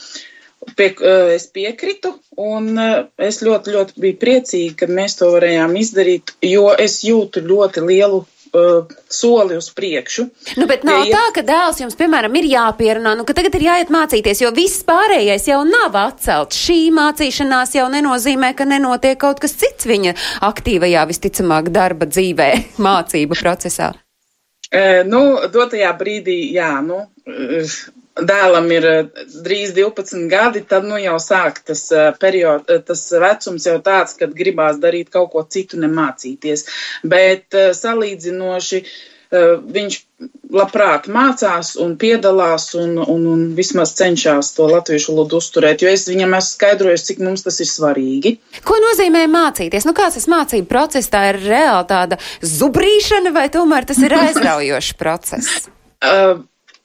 Speaker 6: Pie, uh, es piekritu, un uh, es ļoti, ļoti biju priecīga, ka mēs to varējām izdarīt, jo es jūtu ļoti lielu uh, soli uz priekšu.
Speaker 1: Nu, bet nav
Speaker 6: Ja
Speaker 1: tā, ka dēls jums, piemēram, ir jāpierunā, nu, ka tagad ir jāiet mācīties, jo viss pārējais jau nav atcelts. Šī mācīšanās jau nenozīmē, ka nenotiek kaut kas cits viņa aktīvajā, visticamāk, darba dzīvē, mācību procesā.
Speaker 6: E, nu, dotajā brīdī, jā, nu, dēlam ir e, drīz 12 gadi, tad nu jau sāk tas e, period, e, tas vecums jau tāds, kad gribās darīt kaut ko citu, nemācīties. Bet salīdzinoši viņš labprāt mācās un piedalās un, un, un vismaz cenšas to latviešu valodu uzturēt, jo es viņam esmu skaidrojis, cik mums tas ir svarīgi.
Speaker 1: Ko nozīmē mācīties? Nu, kāds tas mācību process? Tā ir reāli tāda zubrīšana vai tomēr tas ir aizraujošs process?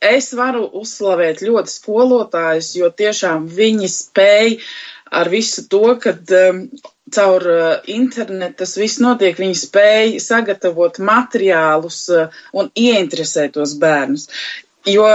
Speaker 6: Uh, es varu uzslavēt ļoti skolotājus, jo tiešām viņi spēj ar visu to, kad um, caur uh, internetu tas viss notiek, viņi spēj sagatavot materiālus uh, un ieinteresēt tos bērnus. Jo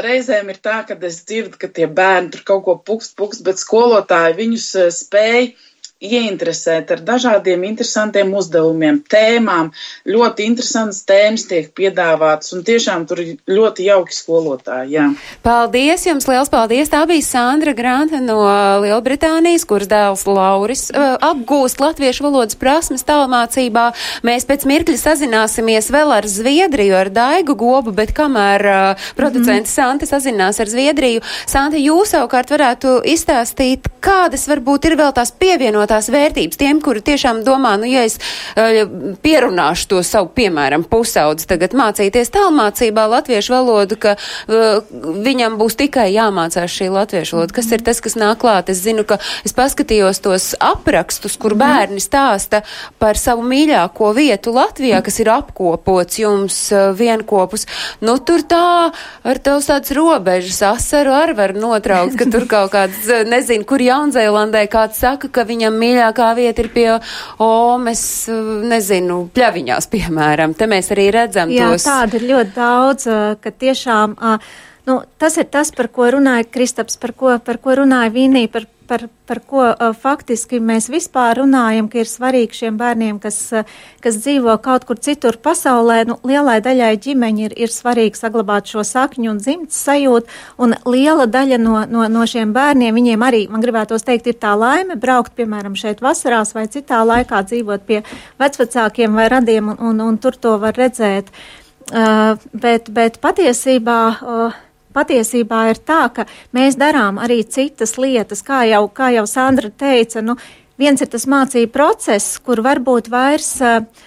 Speaker 6: reizēm ir tā, ka es dzirdu, ka tie bērni tur kaut ko pukst, pukst, bet skolotāji viņus uh, spēj ieinteresēt ar dažādiem interesantiem uzdevumiem, tēmām. Ļoti interesants tēmas tiek piedāvātas, un tiešām tur ir ļoti jauki skolotāji. Jā.
Speaker 1: Paldies jums, liels paldies! Tā bija Sandra Granta no Lielbritānijas, kuras dēls Lauris uh, apgūst latviešu valodas prasmes tālmācībā. Mēs pēc mirkļa sazināsimies vēl ar Zviedriju, ar Daigu Gobu, bet kamēr uh, producents mm. Santa sazinās ar Zviedriju, Santa, jūs savukārt varētu izstāstīt, kādas varbūt ir vēl tās pievienot tās vērtības tiem, kuri tiešām domā, nu, ja es uh, pierunāšu to savu, piemēram, pusaudzi tagad mācīties tālmācībā latviešu valodu, ka uh, viņam būs tikai jāmācās šī latviešu valoda. Kas ir tas, kas nāk klāt? Es zinu, ka es paskatījos tos aprakstus, kur bērni stāsta par savu mīļāko vietu Latvijā, kas ir apkopots jums uh, vienkopus. Nu, tur tā ar tavs tāds robežas asaru ar var notraukt, ka tur kaut kāds, nezinu, kur Jaunzēlandē kāds saka, ka viņam mīļākā vieta ir pie Omes, nezinu, pļaviņās, piemēram. Te mēs arī redzam
Speaker 2: Jā,
Speaker 1: tos.
Speaker 2: tāda ir ļoti daudz, ka tiešām, nu, tas ir tas, par ko runāja Kristaps, par ko, par ko runāja Vīnī, par, par, par ko uh, faktiski mēs vispār runājam, ka ir svarīgi šiem bērniem, kas, uh, kas dzīvo kaut kur citur pasaulē. Nu, lielai daļai ģimeņi ir, ir svarīgi saglabāt šo sakņu un dzimts sajūtu, un liela daļa no, no, no šiem bērniem, viņiem arī, man gribētos teikt, ir tā laime braukt, piemēram, šeit vasarās vai citā laikā dzīvot pie vecvecākiem vai radiem, un, un, un tur to var redzēt. Uh, bet, bet patiesībā. Uh, patiesībā ir tā, ka mēs darām arī citas lietas, kā jau, kā jau Sandra teica. Nu, viens ir tas mācību process, kur varbūt vairs. Uh,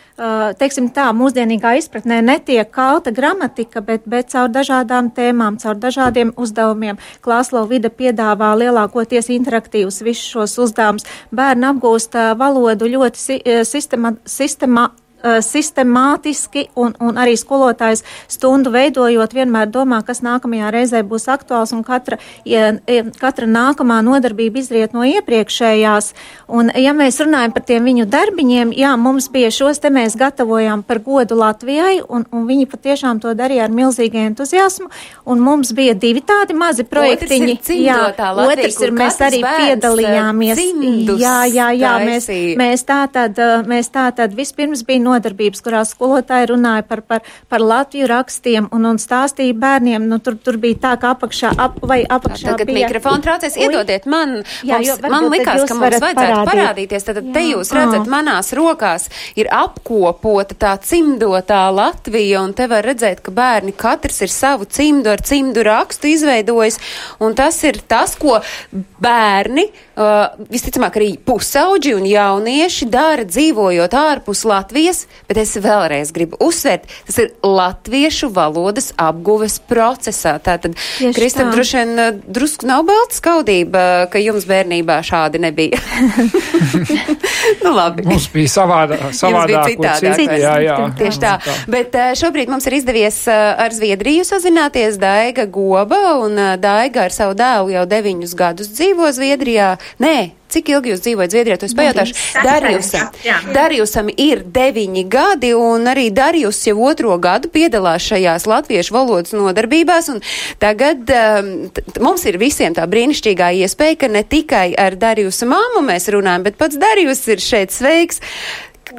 Speaker 2: teiksim tā, mūsdienīgā izpratnē netiek kauta gramatika, bet, bet caur dažādām tēmām, caur dažādiem uzdevumiem. Klāslo vida piedāvā lielākoties interaktīvus visus šos uzdevumus. Bērni apgūst uh, valodu ļoti si sistema, sistema, sistemātiski, un, un arī skolotājs stundu veidojot, vienmēr domā, kas nākamajā reizē būs aktuāls, un katra, ja, katra nākamā nodarbība izriet no iepriekšējās. Un, ja mēs runājam par tiem viņu darbiņiem, jā, mums bija šos te mēs gatavojām par godu Latvijai, un, un viņi patiešām to darīja ar milzīgu entuziasmu, un mums bija divi tādi mazi projektiņi.
Speaker 1: Jā, Latvija,
Speaker 2: otrs ir, mēs arī piedalījāmies. Jā, jā, jā, mēs, mēs tā tad, mēs tā tad vispirms bija nodarbības, kurās skolotāji runāja par, par, par Latviju rakstiem un, un stāstīja bērniem. Nu, tur, tur bija tā, ka apakšā ap, vai apakšā
Speaker 1: Tagad
Speaker 2: bija.
Speaker 1: mikrofonu traucēs, iedodiet man.
Speaker 2: Jā,
Speaker 1: mums,
Speaker 2: jo
Speaker 1: man likās, ka mums vajadzētu
Speaker 2: parādīt.
Speaker 1: parādīties. Tad te
Speaker 2: Jā.
Speaker 1: jūs redzat,
Speaker 2: Ā.
Speaker 1: manās rokās ir apkopota tā cimdotā Latvija, un te var redzēt, ka bērni katrs ir savu cimdu ar cimdu rakstu izveidojis, un tas ir tas, ko bērni, uh, visticamāk arī pusauģi un jaunieši dara dzīvojot ārpus Latvijas, bet es vēlreiz gribu uzsvērt, tas ir latviešu valodas apguves procesā. Tātad,
Speaker 2: Tieši
Speaker 1: Kristam,
Speaker 2: tā.
Speaker 1: droši vien uh, drusku nav balta skaudība, ka jums bērnībā šādi nebija. nu, labi.
Speaker 4: Mums bija savādā, savādāk.
Speaker 1: citādāk.
Speaker 4: Cita, jā, jā.
Speaker 1: Tieši tā. Bet eh, šobrīd mums ir izdevies eh, ar Zviedriju sazināties Daiga Goba, un Daiga ar savu dēlu jau deviņus gadus dzīvo Zviedrijā. Nē, cik ilgi jūs dzīvojat Zviedrijā? To es pajautāšu. Darījusam. Darījusam ir deviņi gadi, un arī Darījus jau otro gadu piedalās šajās latviešu valodas nodarbībās, un tagad um, mums ir visiem tā brīnišķīgā iespēja, ka ne tikai ar Darījusa māmu mēs runājam, bet pats Darījus ir šeit sveiks.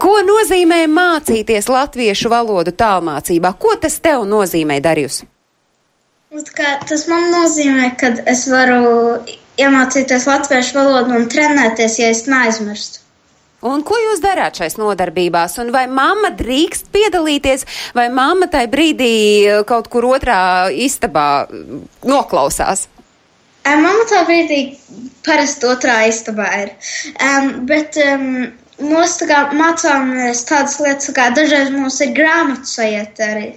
Speaker 1: Ko nozīmē mācīties latviešu valodu tālmācībā? Ko tas tev nozīmē, Darījus?
Speaker 7: Tas man nozīmē, ka es varu iemācīties latviešu valodu un trenēties, ja es neaizmirstu.
Speaker 1: Un ko jūs darāt šais nodarbībās? Un vai mamma drīkst piedalīties, vai mamma tai brīdī eh, kaut kur otrā istabā noklausās?
Speaker 7: Mamma tā brīdī parasti otrā istabā ir. Um, bet um, mēs tā kā mācāmies tādas lietas, kā dažreiz mums ir grāmatu sajiet arī.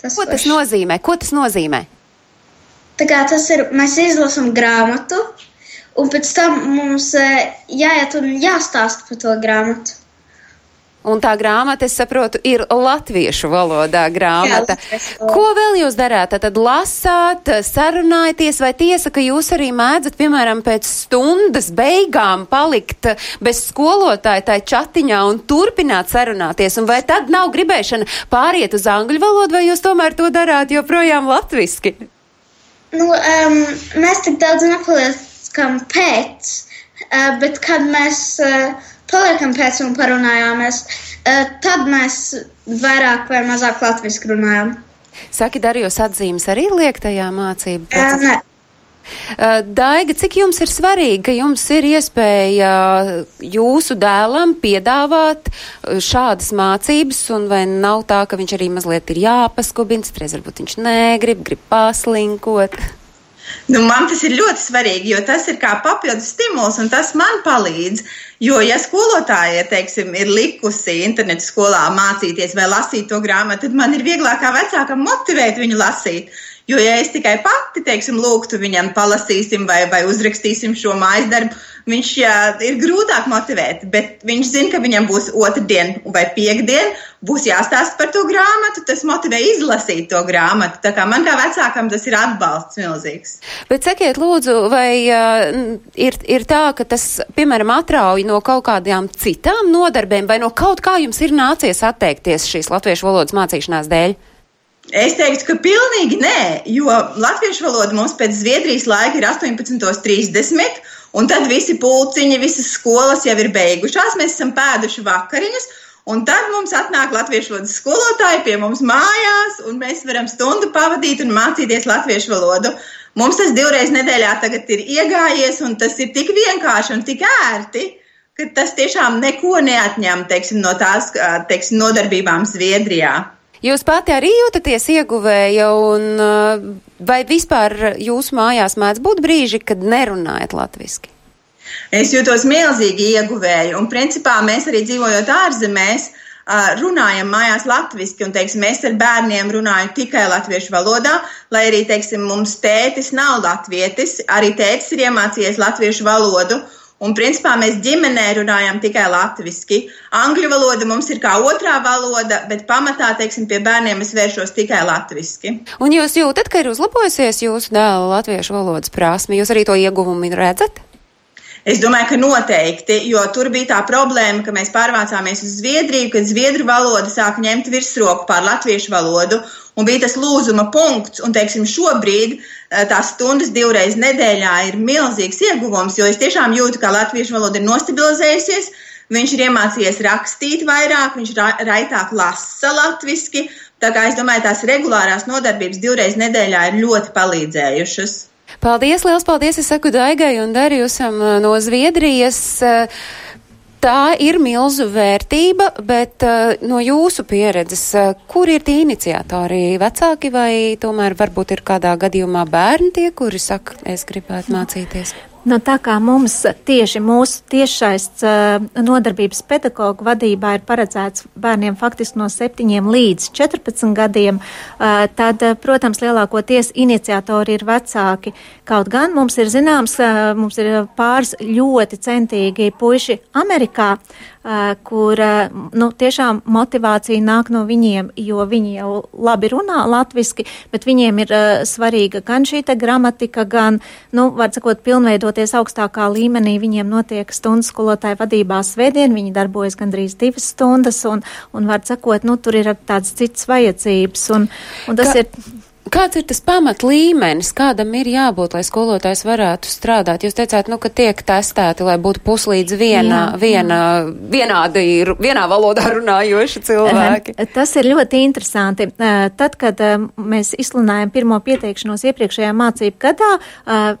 Speaker 1: Tas ko tas nozīmē? Ko tas nozīmē?
Speaker 7: Tā kā tas ir, mēs izlasam grāmatu, un pēc tam mums jāiet un jāstāsta par to grāmatu.
Speaker 1: Un tā grāmata, es saprotu, ir latviešu valodā grāmata. Jā, Ko vēl jūs darāt? Tad lasāt, sarunājaties, vai tiesa, ka jūs arī mēdzat, piemēram, pēc stundas beigām palikt bez skolotāja tai čatiņā un turpināt sarunāties? Un vai tad nav gribēšana pāriet uz angļu valodu, vai jūs tomēr to darāt joprojām latviski?
Speaker 7: Nu, um, mēs tik daudz nepaliekam pēc, uh, bet kad mēs. Uh, paliekam pēc un parunājāmies, tad mēs vairāk vai mazāk latviešu runājam.
Speaker 1: Saki, Darījos atzīmes arī liek tajā mācību?
Speaker 7: Nē.
Speaker 1: Daiga, cik jums ir svarīgi, ka jums ir iespēja jūsu dēlam piedāvāt šādas mācības, un vai nav tā, ka viņš arī mazliet ir jāpaskubins, reiz varbūt viņš negrib, grib paslinkot?
Speaker 8: Nu, man tas ir ļoti svarīgi, jo tas ir kā papildus stimuls, un tas man palīdz. Jo, ja skolotāja teiksim, ir likusi internetu skolā mācīties vai lasīt to grāmatu, tad man ir vieglāk kā vecākam motivēt viņu lasīt. Jo, ja es tikai pati, teiksim, lūgtu viņam, palasīsim vai, vai uzrakstīsim šo mājas darbu, viņš jā, ir grūtāk motivēt. Bet viņš zina, ka viņam būs otrdiena vai piekdiena, būs jāstāsta par to grāmatu, tas motivē izlasīt to grāmatu. Tā kā man kā vecākam tas ir atbalsts milzīgs.
Speaker 1: Bet sakiet, lūdzu, vai uh, ir, ir tā, ka tas, piemēram, atrauj no kaut kādām citām nodarbēm vai no kaut kā jums ir nācies atteikties šīs latviešu valodas mācīšanās dēļ?
Speaker 8: Es teiktu, ka pilnīgi nē, jo latviešu valoda mums pēc Zviedrijas laika ir 18.30, un tad visi pulciņi, visas skolas jau ir beigušās, mēs esam pēduši vakariņas, un tad mums atnāk latviešu valodas skolotāji pie mums mājās, un mēs varam stundu pavadīt un mācīties latviešu valodu. Mums tas divreiz nedēļā ir iegājies, un tas ir tik vienkārši un tik ērti, ka tas tiešām neko neatņem teiksim, no tās teiksim, nodarbībām Zviedrijā.
Speaker 1: Jūs pati arī jūtaties ieguvēja, un uh, vai vispār jūsu mājās mēdz būt brīži, kad nerunājat latviski?
Speaker 8: Es jūtos milzīgi ieguvēju, un principā mēs arī dzīvojot ārzemēs, runājam mājās latviešu, un teiksim, es ar bērniem runāju tikai latviešu valodā, lai arī teiksim, mums tētis nav latvietis, arī tētis ir iemācījies latviešu valodu. Un, principā, mēs ģimenē runājam tikai latviešu. Angļu valoda mums ir kā otrā valoda, bet pamatā, teiksim, pie bērniem es vēršos tikai latviešu.
Speaker 1: Un jūs jūtat, ka ir uzlabojusies jūsu dēla latviešu valodas prasme? Jūs arī to ieguvumu redzat?
Speaker 8: Es domāju, ka noteikti, jo tur bija tā problēma, ka mēs pārvācāmies uz Zviedriju, kad zviedru valoda sāka ņemt virsroku pār latviešu valodu, un bija tas lūzuma punkts. Un, teiksim, šobrīd eh, tās stundas divreiz nedēļā ir milzīgs ieguvums, jo es tiešām jūtu, ka latviešu valoda ir nostabilizējusies. Viņš ir iemācījies rakstīt vairāk, viņš ra raitāk lasa latviešu. Tā kā es domāju, tās regulārās nodarbības divreiz nedēļā ir ļoti palīdzējušas.
Speaker 1: Paldies, liels paldies! Es saku Daigai un Darījusam eh, no Zviedrijas. Uh, Tā ir milzu vērtība, bet uh, no jūsu pieredzes, uh, kur ir tie iniciatori? Vecāki vai tomēr varbūt ir kādā gadījumā bērni tie, kuri saka, es gribētu mācīties?
Speaker 2: Nu, tā kā mums tieši mūsu tiešais uh, nodarbības pedagoģa vadībā ir paredzēts bērniem faktiski no 7 līdz 14 gadiem, uh, tad, uh, protams, lielākoties iniciatori ir vecāki. Kaut gan mums ir zināms, mums ir pāris ļoti centīgi puiši Amerikā, kur nu, tiešām motivācija nāk no viņiem, jo viņi jau labi runā latviski, bet viņiem ir svarīga gan šī gramatika, gan, nu, var sakot, pilnveidoties augstākā līmenī. Viņiem notiek stundu skolotāja vadībā svētdien, viņi darbojas gandrīz divas stundas, un, un var sakot, nu, tur ir tādas citas vajadzības, un, un tas
Speaker 1: Ka
Speaker 2: ir.
Speaker 1: Kāds ir tas pamat līmenis, kādam ir jābūt, lai skolotājs varētu strādāt? Jūs teicāt, nu, ka tiek testēti, lai būtu puslīdz viena, jā, viena, vienādi, vienā valodā runājoši cilvēki.
Speaker 2: Tas ir ļoti interesanti. Tad, kad mēs izsludinājām pirmo pieteikšanos iepriekšējā mācību gadā,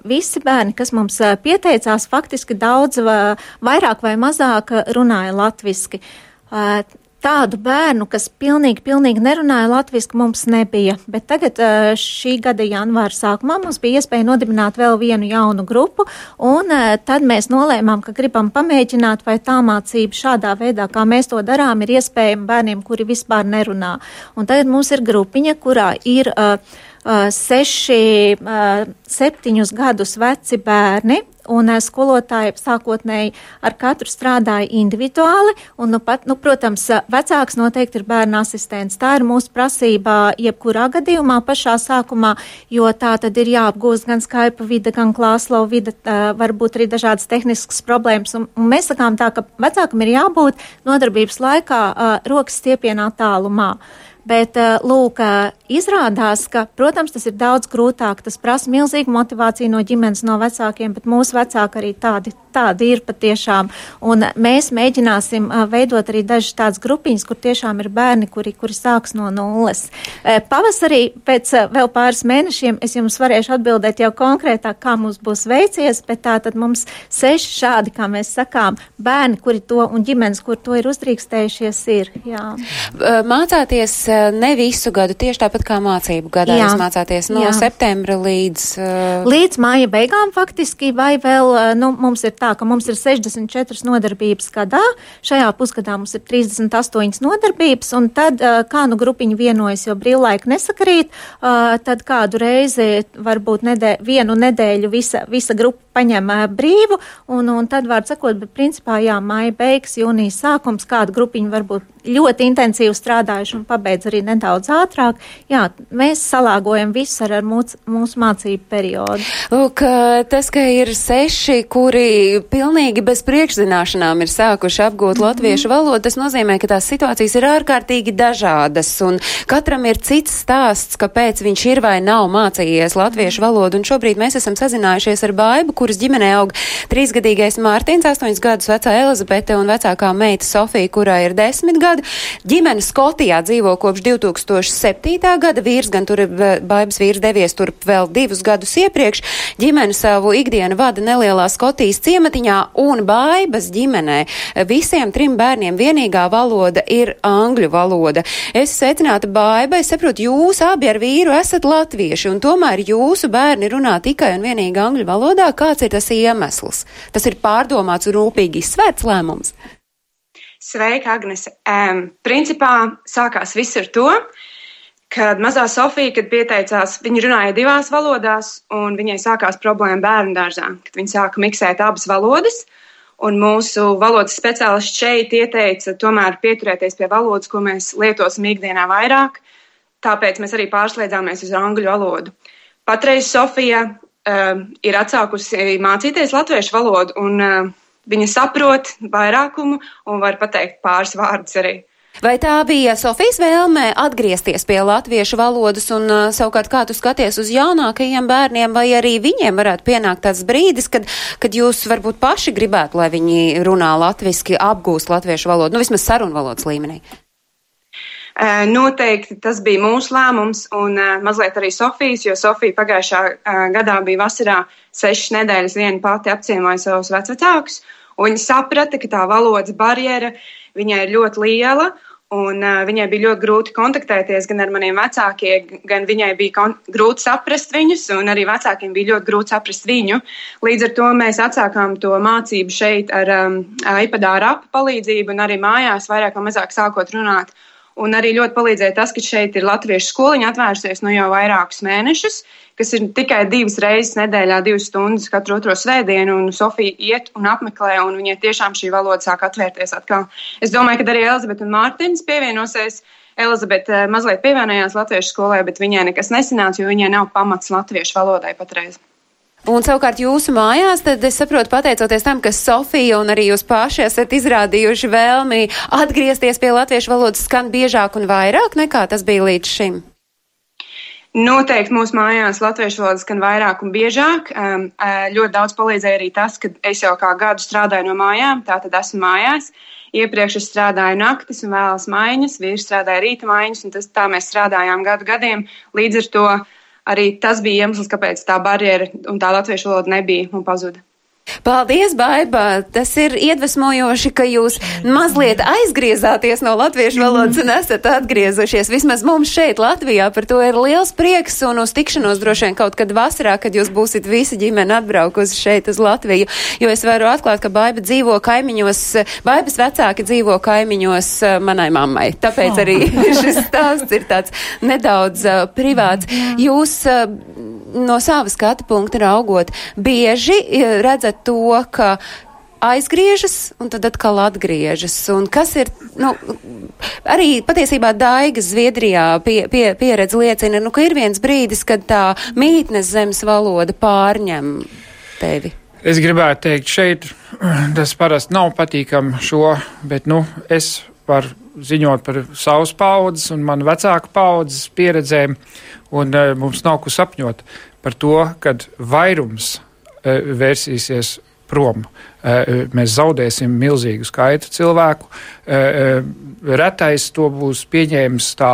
Speaker 2: visi bērni, kas mums pieteicās, faktiski daudz vairāk vai mazāk runāja latviski tādu bērnu, kas pilnīgi, pilnīgi nerunāja latviešu, mums nebija. Bet tagad, šī gada janvāra sākumā, mums bija iespēja nodibināt vēl vienu jaunu grupu, un tad mēs nolēmām, ka gribam pamēģināt, vai tā mācība šādā veidā, kā mēs to darām, ir iespējama bērniem, kuri vispār nerunā. Un tagad mums ir grupiņa, kurā ir uh, seši, septiņus gadus veci bērni, un skolotāji sākotnēji ar katru strādāja individuāli, un, nu, pat, nu, protams, vecāks noteikti ir bērna asistents. Tā ir mūsu prasība jebkurā gadījumā pašā sākumā, jo tā tad ir jāapgūst gan Skype vide, gan klāslo vide, varbūt arī dažādas tehniskas problēmas, un, un mēs sakām tā, ka vecākam ir jābūt nodarbības laikā rokas stiepienā tālumā. Bet, lūk, izrādās, ka, protams, tas ir daudz grūtāk. Tas prasa milzīgu motivāciju no ģimenes, no vecākiem, bet mūsu vecāki arī tādi, tādi ir patiešām. Un mēs mēģināsim veidot arī dažas tādas grupiņas, kur tiešām ir bērni, kuri, kuri sāks no nulles. Pavasarī pēc vēl pāris mēnešiem es jums varēšu atbildēt jau konkrētāk, kā mums būs veicies, bet tā tad mums seši šādi, kā mēs sakām, bērni, kuri to un ģimenes, kur to ir uzdrīkstējušies, ir. Jā.
Speaker 1: Mācāties ne visu gadu, tieši tāpat kā mācību gadā. Jā. Jūs mācāties no jā. septembra līdz. Uh...
Speaker 2: Līdz māja beigām faktiski, vai vēl, nu, mums ir tā, ka mums ir 64 nodarbības gadā, šajā pusgadā mums ir 38 nodarbības, un tad, kā nu grupiņi vienojas, jo brīvlaika nesakarīt, uh, tad kādu reizi, varbūt nedē, vienu nedēļu visa, visa grupa paņem brīvu, un, un tad, var sakot, bet principā, jā, māja beigas, jūnijas sākums, kāda grupiņa varbūt ļoti intensīvi strādājuši un pabeidz arī nedaudz ātrāk. Jā, mēs salāgojam visu ar, ar mūsu, mūsu mācību periodu.
Speaker 1: Lūk, tas, ka ir seši, kuri pilnīgi bez priekšzināšanām ir sākuši apgūt mm -hmm. latviešu valodu, tas nozīmē, ka tās situācijas ir ārkārtīgi dažādas un katram ir cits stāsts, kāpēc viņš ir vai nav mācījies latviešu valodu. Un šobrīd mēs esam sazinājušies ar baibu, kuras ģimenē aug trīsgadīgais Mārtiņš, astoņus gadus vecā Elizabete un vecākā meita Sofija, kurai ir desmit gadi gadu. Ģimene Skotijā dzīvo kopš 2007. gada. Vīrs gan tur baibas vīrs devies tur vēl divus gadus iepriekš. Ģimene savu ikdienu vada nelielā Skotijas ciematiņā un baibas ģimenē. Visiem trim bērniem vienīgā valoda ir angļu valoda. Es secinātu baiba, es saprotu, jūs abi ar vīru esat latvieši un tomēr jūsu bērni runā tikai un vienīgi angļu valodā. Kāds ir tas iemesls? Tas ir pārdomāts un rūpīgi izsvērts lēmums.
Speaker 9: Sveika, Agnese. Um, principā sākās viss ar to, kad mazā Sofija, kad pieteicās, viņa runāja divās valodās, un viņai sākās problēma bērnu dārzā, kad viņa sāka miksēt abas valodas. Un mūsu valodas speciālists šeit ieteica tomēr pieturēties pie valodas, ko mēs lietosim ikdienā vairāk. Tāpēc mēs arī pārslēdzāmies uz angļu valodu. Patreiz Sofija uh, ir atsākusi mācīties latviešu valodu, un uh, Viņa saprot vairākumu un var pateikt pāris vārdus arī.
Speaker 1: Vai tā bija Sofijas vēlme atgriezties pie latviešu valodas un uh, savukārt kā tu skaties uz jaunākajiem bērniem, vai arī viņiem varētu pienākt tāds brīdis, kad, kad jūs varbūt paši gribētu, lai viņi runā latviski, apgūst latviešu valodu, nu vismaz sarunvalodas līmenī?
Speaker 9: Noteikti tas bija mūsu lēmums un mazliet arī Sofijas, jo Sofija pagājušā gadā bija vasarā sešas nedēļas viena pati apciemoja savus vecvecākus. Viņa saprata, ka tā valodas barjera viņai ir ļoti liela. Un, uh, viņai bija ļoti grūti kontaktēties gan ar maniem vecākiem, gan viņai bija grūti saprast viņus, un arī vecākiem bija ļoti grūti saprast viņu. Līdz ar to mēs atsākām to mācību šeit ar um, iPad ar palīdzību, un arī mājās vairāk vai mazāk sākot runāt. Un arī ļoti palīdzēja tas, ka šeit ir latviešu skoliņa atvērsies nu jau vairākus mēnešus, kas ir tikai divas reizes nedēļā, divas stundas katru otro svētdienu, un Sofija iet un apmeklē, un viņai tiešām šī valoda sāk atvērties atkal. Es domāju, ka arī Elizabete un Mārtiņš pievienosies. Elizabete eh, mazliet pievienojās latviešu skolai, bet viņai nekas nesanāca, jo viņai nav pamats latviešu valodai patreiz.
Speaker 1: Un savukārt jūsu mājās, tad es saprotu, pateicoties tam, ka Sofija un arī jūs paši esat izrādījuši vēlmi atgriezties pie latviešu valodas skan biežāk un vairāk nekā tas bija līdz šim.
Speaker 9: Noteikti mūsu mājās latviešu valoda skan vairāk un biežāk. Um, ļoti daudz palīdzēja arī tas, ka es jau kā gadu strādāju no mājām, tātad esmu mājās. Iepriekš es strādāju naktis un vēlas maiņas, vīrs strādāja rīta maiņas, un tas, tā mēs strādājām gadu gadiem. Līdz ar to arī tas bija iemesls, kāpēc tā barjera un tā latviešu valoda nebija un pazuda.
Speaker 1: Paldies, Baiba! Tas ir iedvesmojoši, ka jūs mazliet aizgriezāties no latviešu valodas un esat atgriezušies. Vismaz mums šeit, Latvijā, par to ir liels prieks un uz tikšanos droši vien kaut kad vasarā, kad jūs būsiet visi ģimene atbraukusi šeit uz Latviju. Jo es varu atklāt, ka Baiba dzīvo kaimiņos, Baibas vecāki dzīvo kaimiņos eh, manai mammai. Tāpēc arī šis stāsts ir tāds nedaudz uh, privāts. Jūs uh, no savas skatu punkta raugot, bieži redzat to, ka aizgriežas un tad atkal atgriežas. Un kas ir, nu, arī patiesībā Daigas Zviedrijā pie, pie, pieredze liecina, nu, ka ir viens brīdis, kad tā mītnes zemes valoda pārņem tevi.
Speaker 4: Es gribētu teikt, šeit tas parasti nav patīkami šo, bet, nu, es varu ziņot par savas paudzes un manu vecāku paudzes pieredzēm, un uh, mums nav ko sapņot par to, kad vairums uh, vērsīsies prom. Uh, mēs zaudēsim milzīgu skaitu cilvēku. Retais to būs pieņēmis tā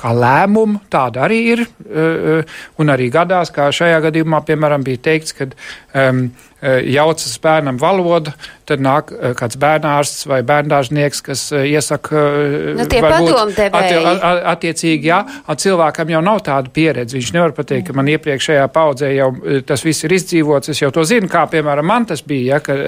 Speaker 4: kā lēmumu, tāda arī ir. Un arī gadās, kā šajā gadījumā, piemēram, bija teikts, ka um, jaucas bērnam valoda, tad nāk eh, kāds bērnārsts vai bērndārznieks, kas eh, iesaka.
Speaker 1: Eh, nu, padomdevēji.
Speaker 4: Atti, attiecīgi, jā, cilvēkam jau nav tāda pieredze. Viņš nevar pateikt, ka man iepriekšējā paudzē jau tas viss ir izdzīvots. Es jau to zinu, kā piemēram man tas bija, ja, kad,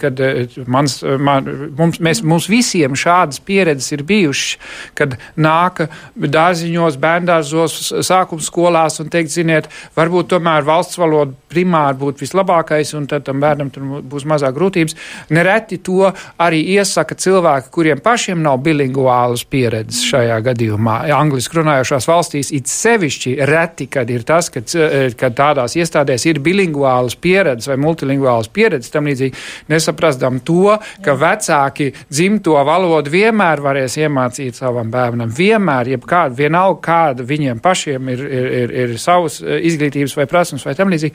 Speaker 4: kad mans, man, mums, mēs, mums visiem šādas pieredzes ir bijušas, kad nāka dārziņos, bērndārzos, sākums skolās un teikt, ziniet, varbūt tomēr valsts valoda primāri būtu vislabākais un tad tam bērnam tur būs mazāk grūtības. Nereti to arī iesaka cilvēki, kuriem pašiem nav bilinguālas pieredzes šajā gadījumā. Angliski runājošās valstīs it sevišķi reti, kad ir tas, kad, eh, kad tādās iestādēs ir bilinguālas pieredzes vai multilinguālas pieredzes, tam līdzīgi nesaprastam to, ka vecāki dzimto valodu vienmēr varēs iemācīt savam bērnam. Vienmēr, jebkāda, vienalga kāda viņiem pašiem ir, ir, ir, ir savas eh, izglītības vai prasmes vai tam līdzīgi.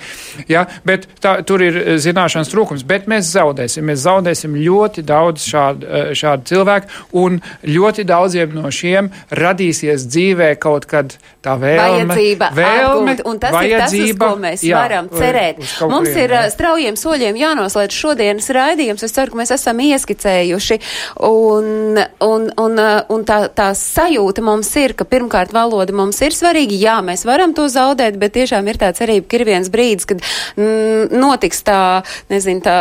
Speaker 4: Ja, bet tā, tur ir eh, zināšanas trūkums, bet mēs zaudēsim. Mēs zaudēsim ļoti daudz šādu, eh, šādu cilvēku, un ļoti daudziem no šiem radīsies dzīvē kaut kad tā vēlme.
Speaker 1: Vajadzība,
Speaker 4: vēlme
Speaker 1: atgūt, un tas vajadzība, ir tas, uz ko mēs jā, varam cerēt. Mums kuriem, ir jā. Eh, straujiem soļiem jānoslēdz šodienas raidījums. Es ceru, ka mēs esam ieskicējuši, un, un, un, eh, un tā, tā sajūta mums ir, ka pirmkārt valoda mums ir svarīga. Jā, mēs varam to zaudēt, bet tiešām ir tā cerība, ka ir viens brīdis, kad mm, notiks tā, nezinu, tā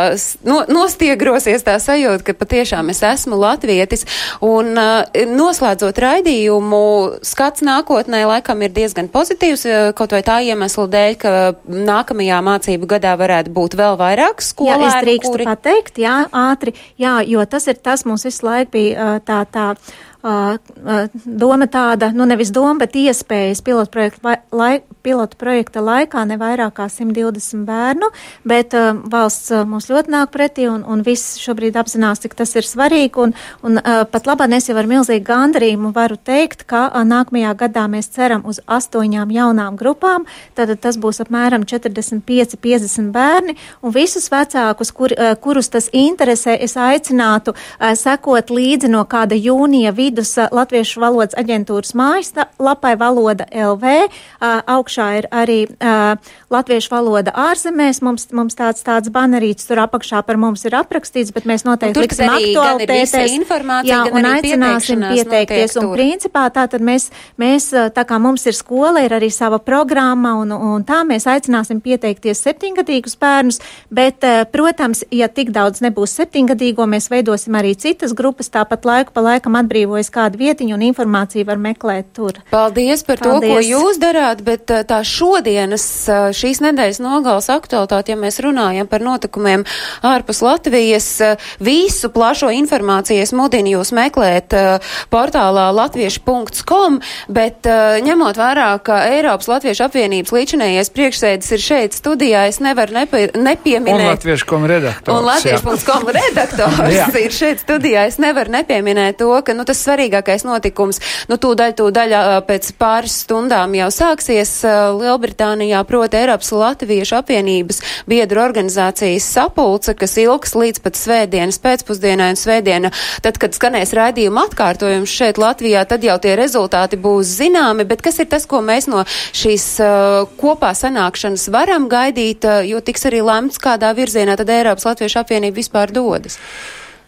Speaker 1: no, nostie ieggrosies tā sajūta, ka patiešām es esmu latvietis. Un uh, noslēdzot raidījumu, skats nākotnē laikam ir diezgan pozitīvs, uh, kaut vai tā iemesla dēļ, ka nākamajā mācību gadā varētu būt vēl vairāk skolēnu.
Speaker 2: Jā, es drīkstu kuri... pateikt, jā, ātri, jā, jo tas ir tas mums visu laiku bija uh, tā, tā doma tāda, nu nevis doma, bet iespējas pilotu projekta, laik, pilotu projekta laikā ne vairāk kā 120 bērnu, bet uh, valsts uh, mums ļoti nāk pretī un, un viss šobrīd apzinās, cik tas ir svarīgi un, un uh, pat labāk es jau ar milzīgu gandarījumu varu teikt, ka uh, nākamajā gadā mēs ceram uz astoņām jaunām grupām, tad tas būs apmēram 45-50 bērni un visus vecākus, kur, uh, kurus tas interesē, es aicinātu uh, sekot līdzi no kāda jūnija vidus vidus Latviešu valodas aģentūras mājaslapai Valoda LV. Augšā ir arī Latviešu valoda ārzemēs. Mums, mums tāds, tāds banerīts tur apakšā par mums ir aprakstīts, bet mēs noteikti liksim aktualitātes. Jā, un aicināsim pieteikties. Un principā tā tad mēs, mēs, tā kā mums ir skola, ir arī sava programma, un, un tā mēs aicināsim pieteikties septiņgadīgus bērnus, bet, protams, ja tik daudz nebūs septiņgadīgo, mēs veidosim arī citas grupas, tāpat laiku pa laikam atbrīvojas kādu vietiņu un informāciju var meklēt tur.
Speaker 1: Paldies par Paldies. to, ko jūs darāt, bet uh, tā šodienas, šīs nedēļas nogals aktualitāte, ja mēs runājam par notikumiem ārpus Latvijas, visu plašo informāciju es mudinu jūs meklēt portālā latviešu.com, bet ņemot vērā, ka Eiropas Latviešu apvienības līdzinējais priekšsēdis ir šeit studijā, es nevaru nepie, nepieminēt. Un
Speaker 4: latviešu.com redaktors.
Speaker 1: Un latviešu.com redaktors ir šeit studijā, es nevaru nepieminēt to, ka, nu, tas svarīgākais notikums, nu, tūdaļ, tūdaļ pēc pāris stundām jau sāksies Lielbritānijā, proti Eiropas Latviešu apvienības biedru organizācijas sapulce, kas ilgs līdz pat svētdienas pēcpusdienai un svētdiena, tad, kad skanēs raidījuma atkārtojums šeit Latvijā, tad jau tie rezultāti būs zināmi, bet kas ir tas, ko mēs no šīs uh, kopā sanākšanas varam gaidīt, uh, jo tiks arī lemts, kādā virzienā tad Eiropas Latviešu apvienība vispār dodas?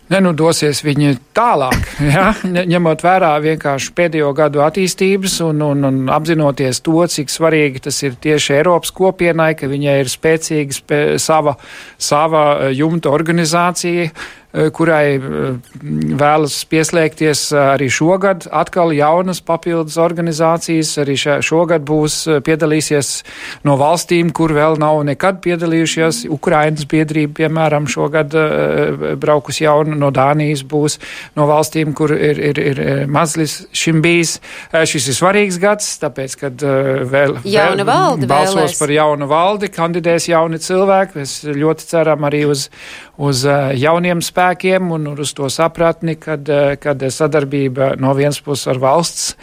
Speaker 4: Ne, nu dosies viņi tālāk, ja? ņemot vērā vienkārši pēdējo gadu attīstības un, un, un apzinoties to, cik svarīgi tas ir tieši Eiropas kopienai, ka viņai ir spēcīga spē, sava, sava jumta organizācija, Eh, kurai eh, vēlas pieslēgties eh, arī šogad. Atkal jaunas papildus organizācijas arī šogad būs piedalīsies no valstīm, kur vēl nav nekad piedalījušies. Ukrainas biedrība, piemēram, šogad braukus jaunu no Dānijas būs no valstīm, kur ir, ir, ir mazlis šim bijis. Šis ir svarīgs gads, tāpēc, kad vēl,
Speaker 1: Jauna valde
Speaker 4: balsos
Speaker 1: vēlēs.
Speaker 4: par jaunu valdi, kandidēs jauni cilvēki. Mēs ļoti ceram arī uz, uz jauniem spēkiem spēkiem un uz to sapratni, kad, eh, kad sadarbība no vienas puses ar valsts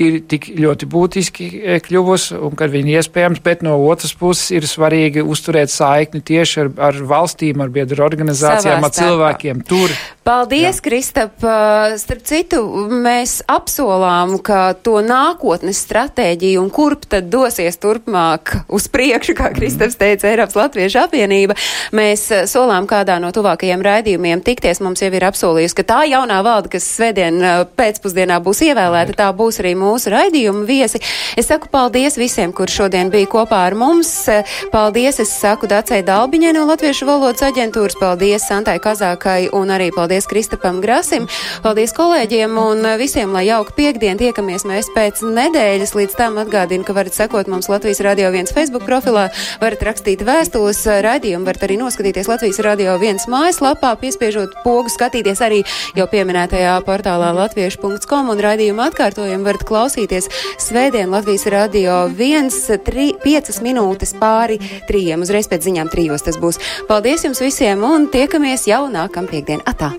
Speaker 4: ir tik ļoti būtiski eh, kļuvusi un kad viņi iespējams, bet no otras puses ir svarīgi uzturēt saikni tieši ar, ar valstīm, ar biedru organizācijām, ar cilvēkiem tur.
Speaker 1: Paldies, Jā. Kristap! Starp citu, mēs apsolām, ka to nākotnes stratēģiju un kurp tad dosies turpmāk uz priekšu, kā Kristaps teica, Eiropas Latviešu apvienība, mēs solām kādā no tuvākajiem raidījumiem tikties. Mums jau ir apsolījusi, ka tā jaunā valde, kas svētdien pēcpusdienā būs ievēlēta, tā būs arī mūsu raidījuma viesi. Es saku paldies visiem, kur šodien bija kopā ar mums. Paldies, es saku Dacei Dalbiņai no Latviešu valodas aģentūras, paldies Santai Kazākai un arī Paldies Kristapam Grasim, paldies kolēģiem un visiem, lai jauka piekdien tiekamies mēs pēc nedēļas. Līdz tam atgādinu, ka varat sekot mums Latvijas Radio 1 Facebook profilā, varat rakstīt vēstules raidījumu, varat arī noskatīties Latvijas Radio 1 mājaslapā, piespiežot pogu, skatīties arī jau pieminētajā portālā latviešu.com un raidījumu atkārtojumu varat klausīties svētdien Latvijas Radio 1 tri, 5 minūtes pāri trījiem, uzreiz pēc ziņām trijos tas būs. Paldies jums visiem un tiekamies jau nākam piekdien. Atā!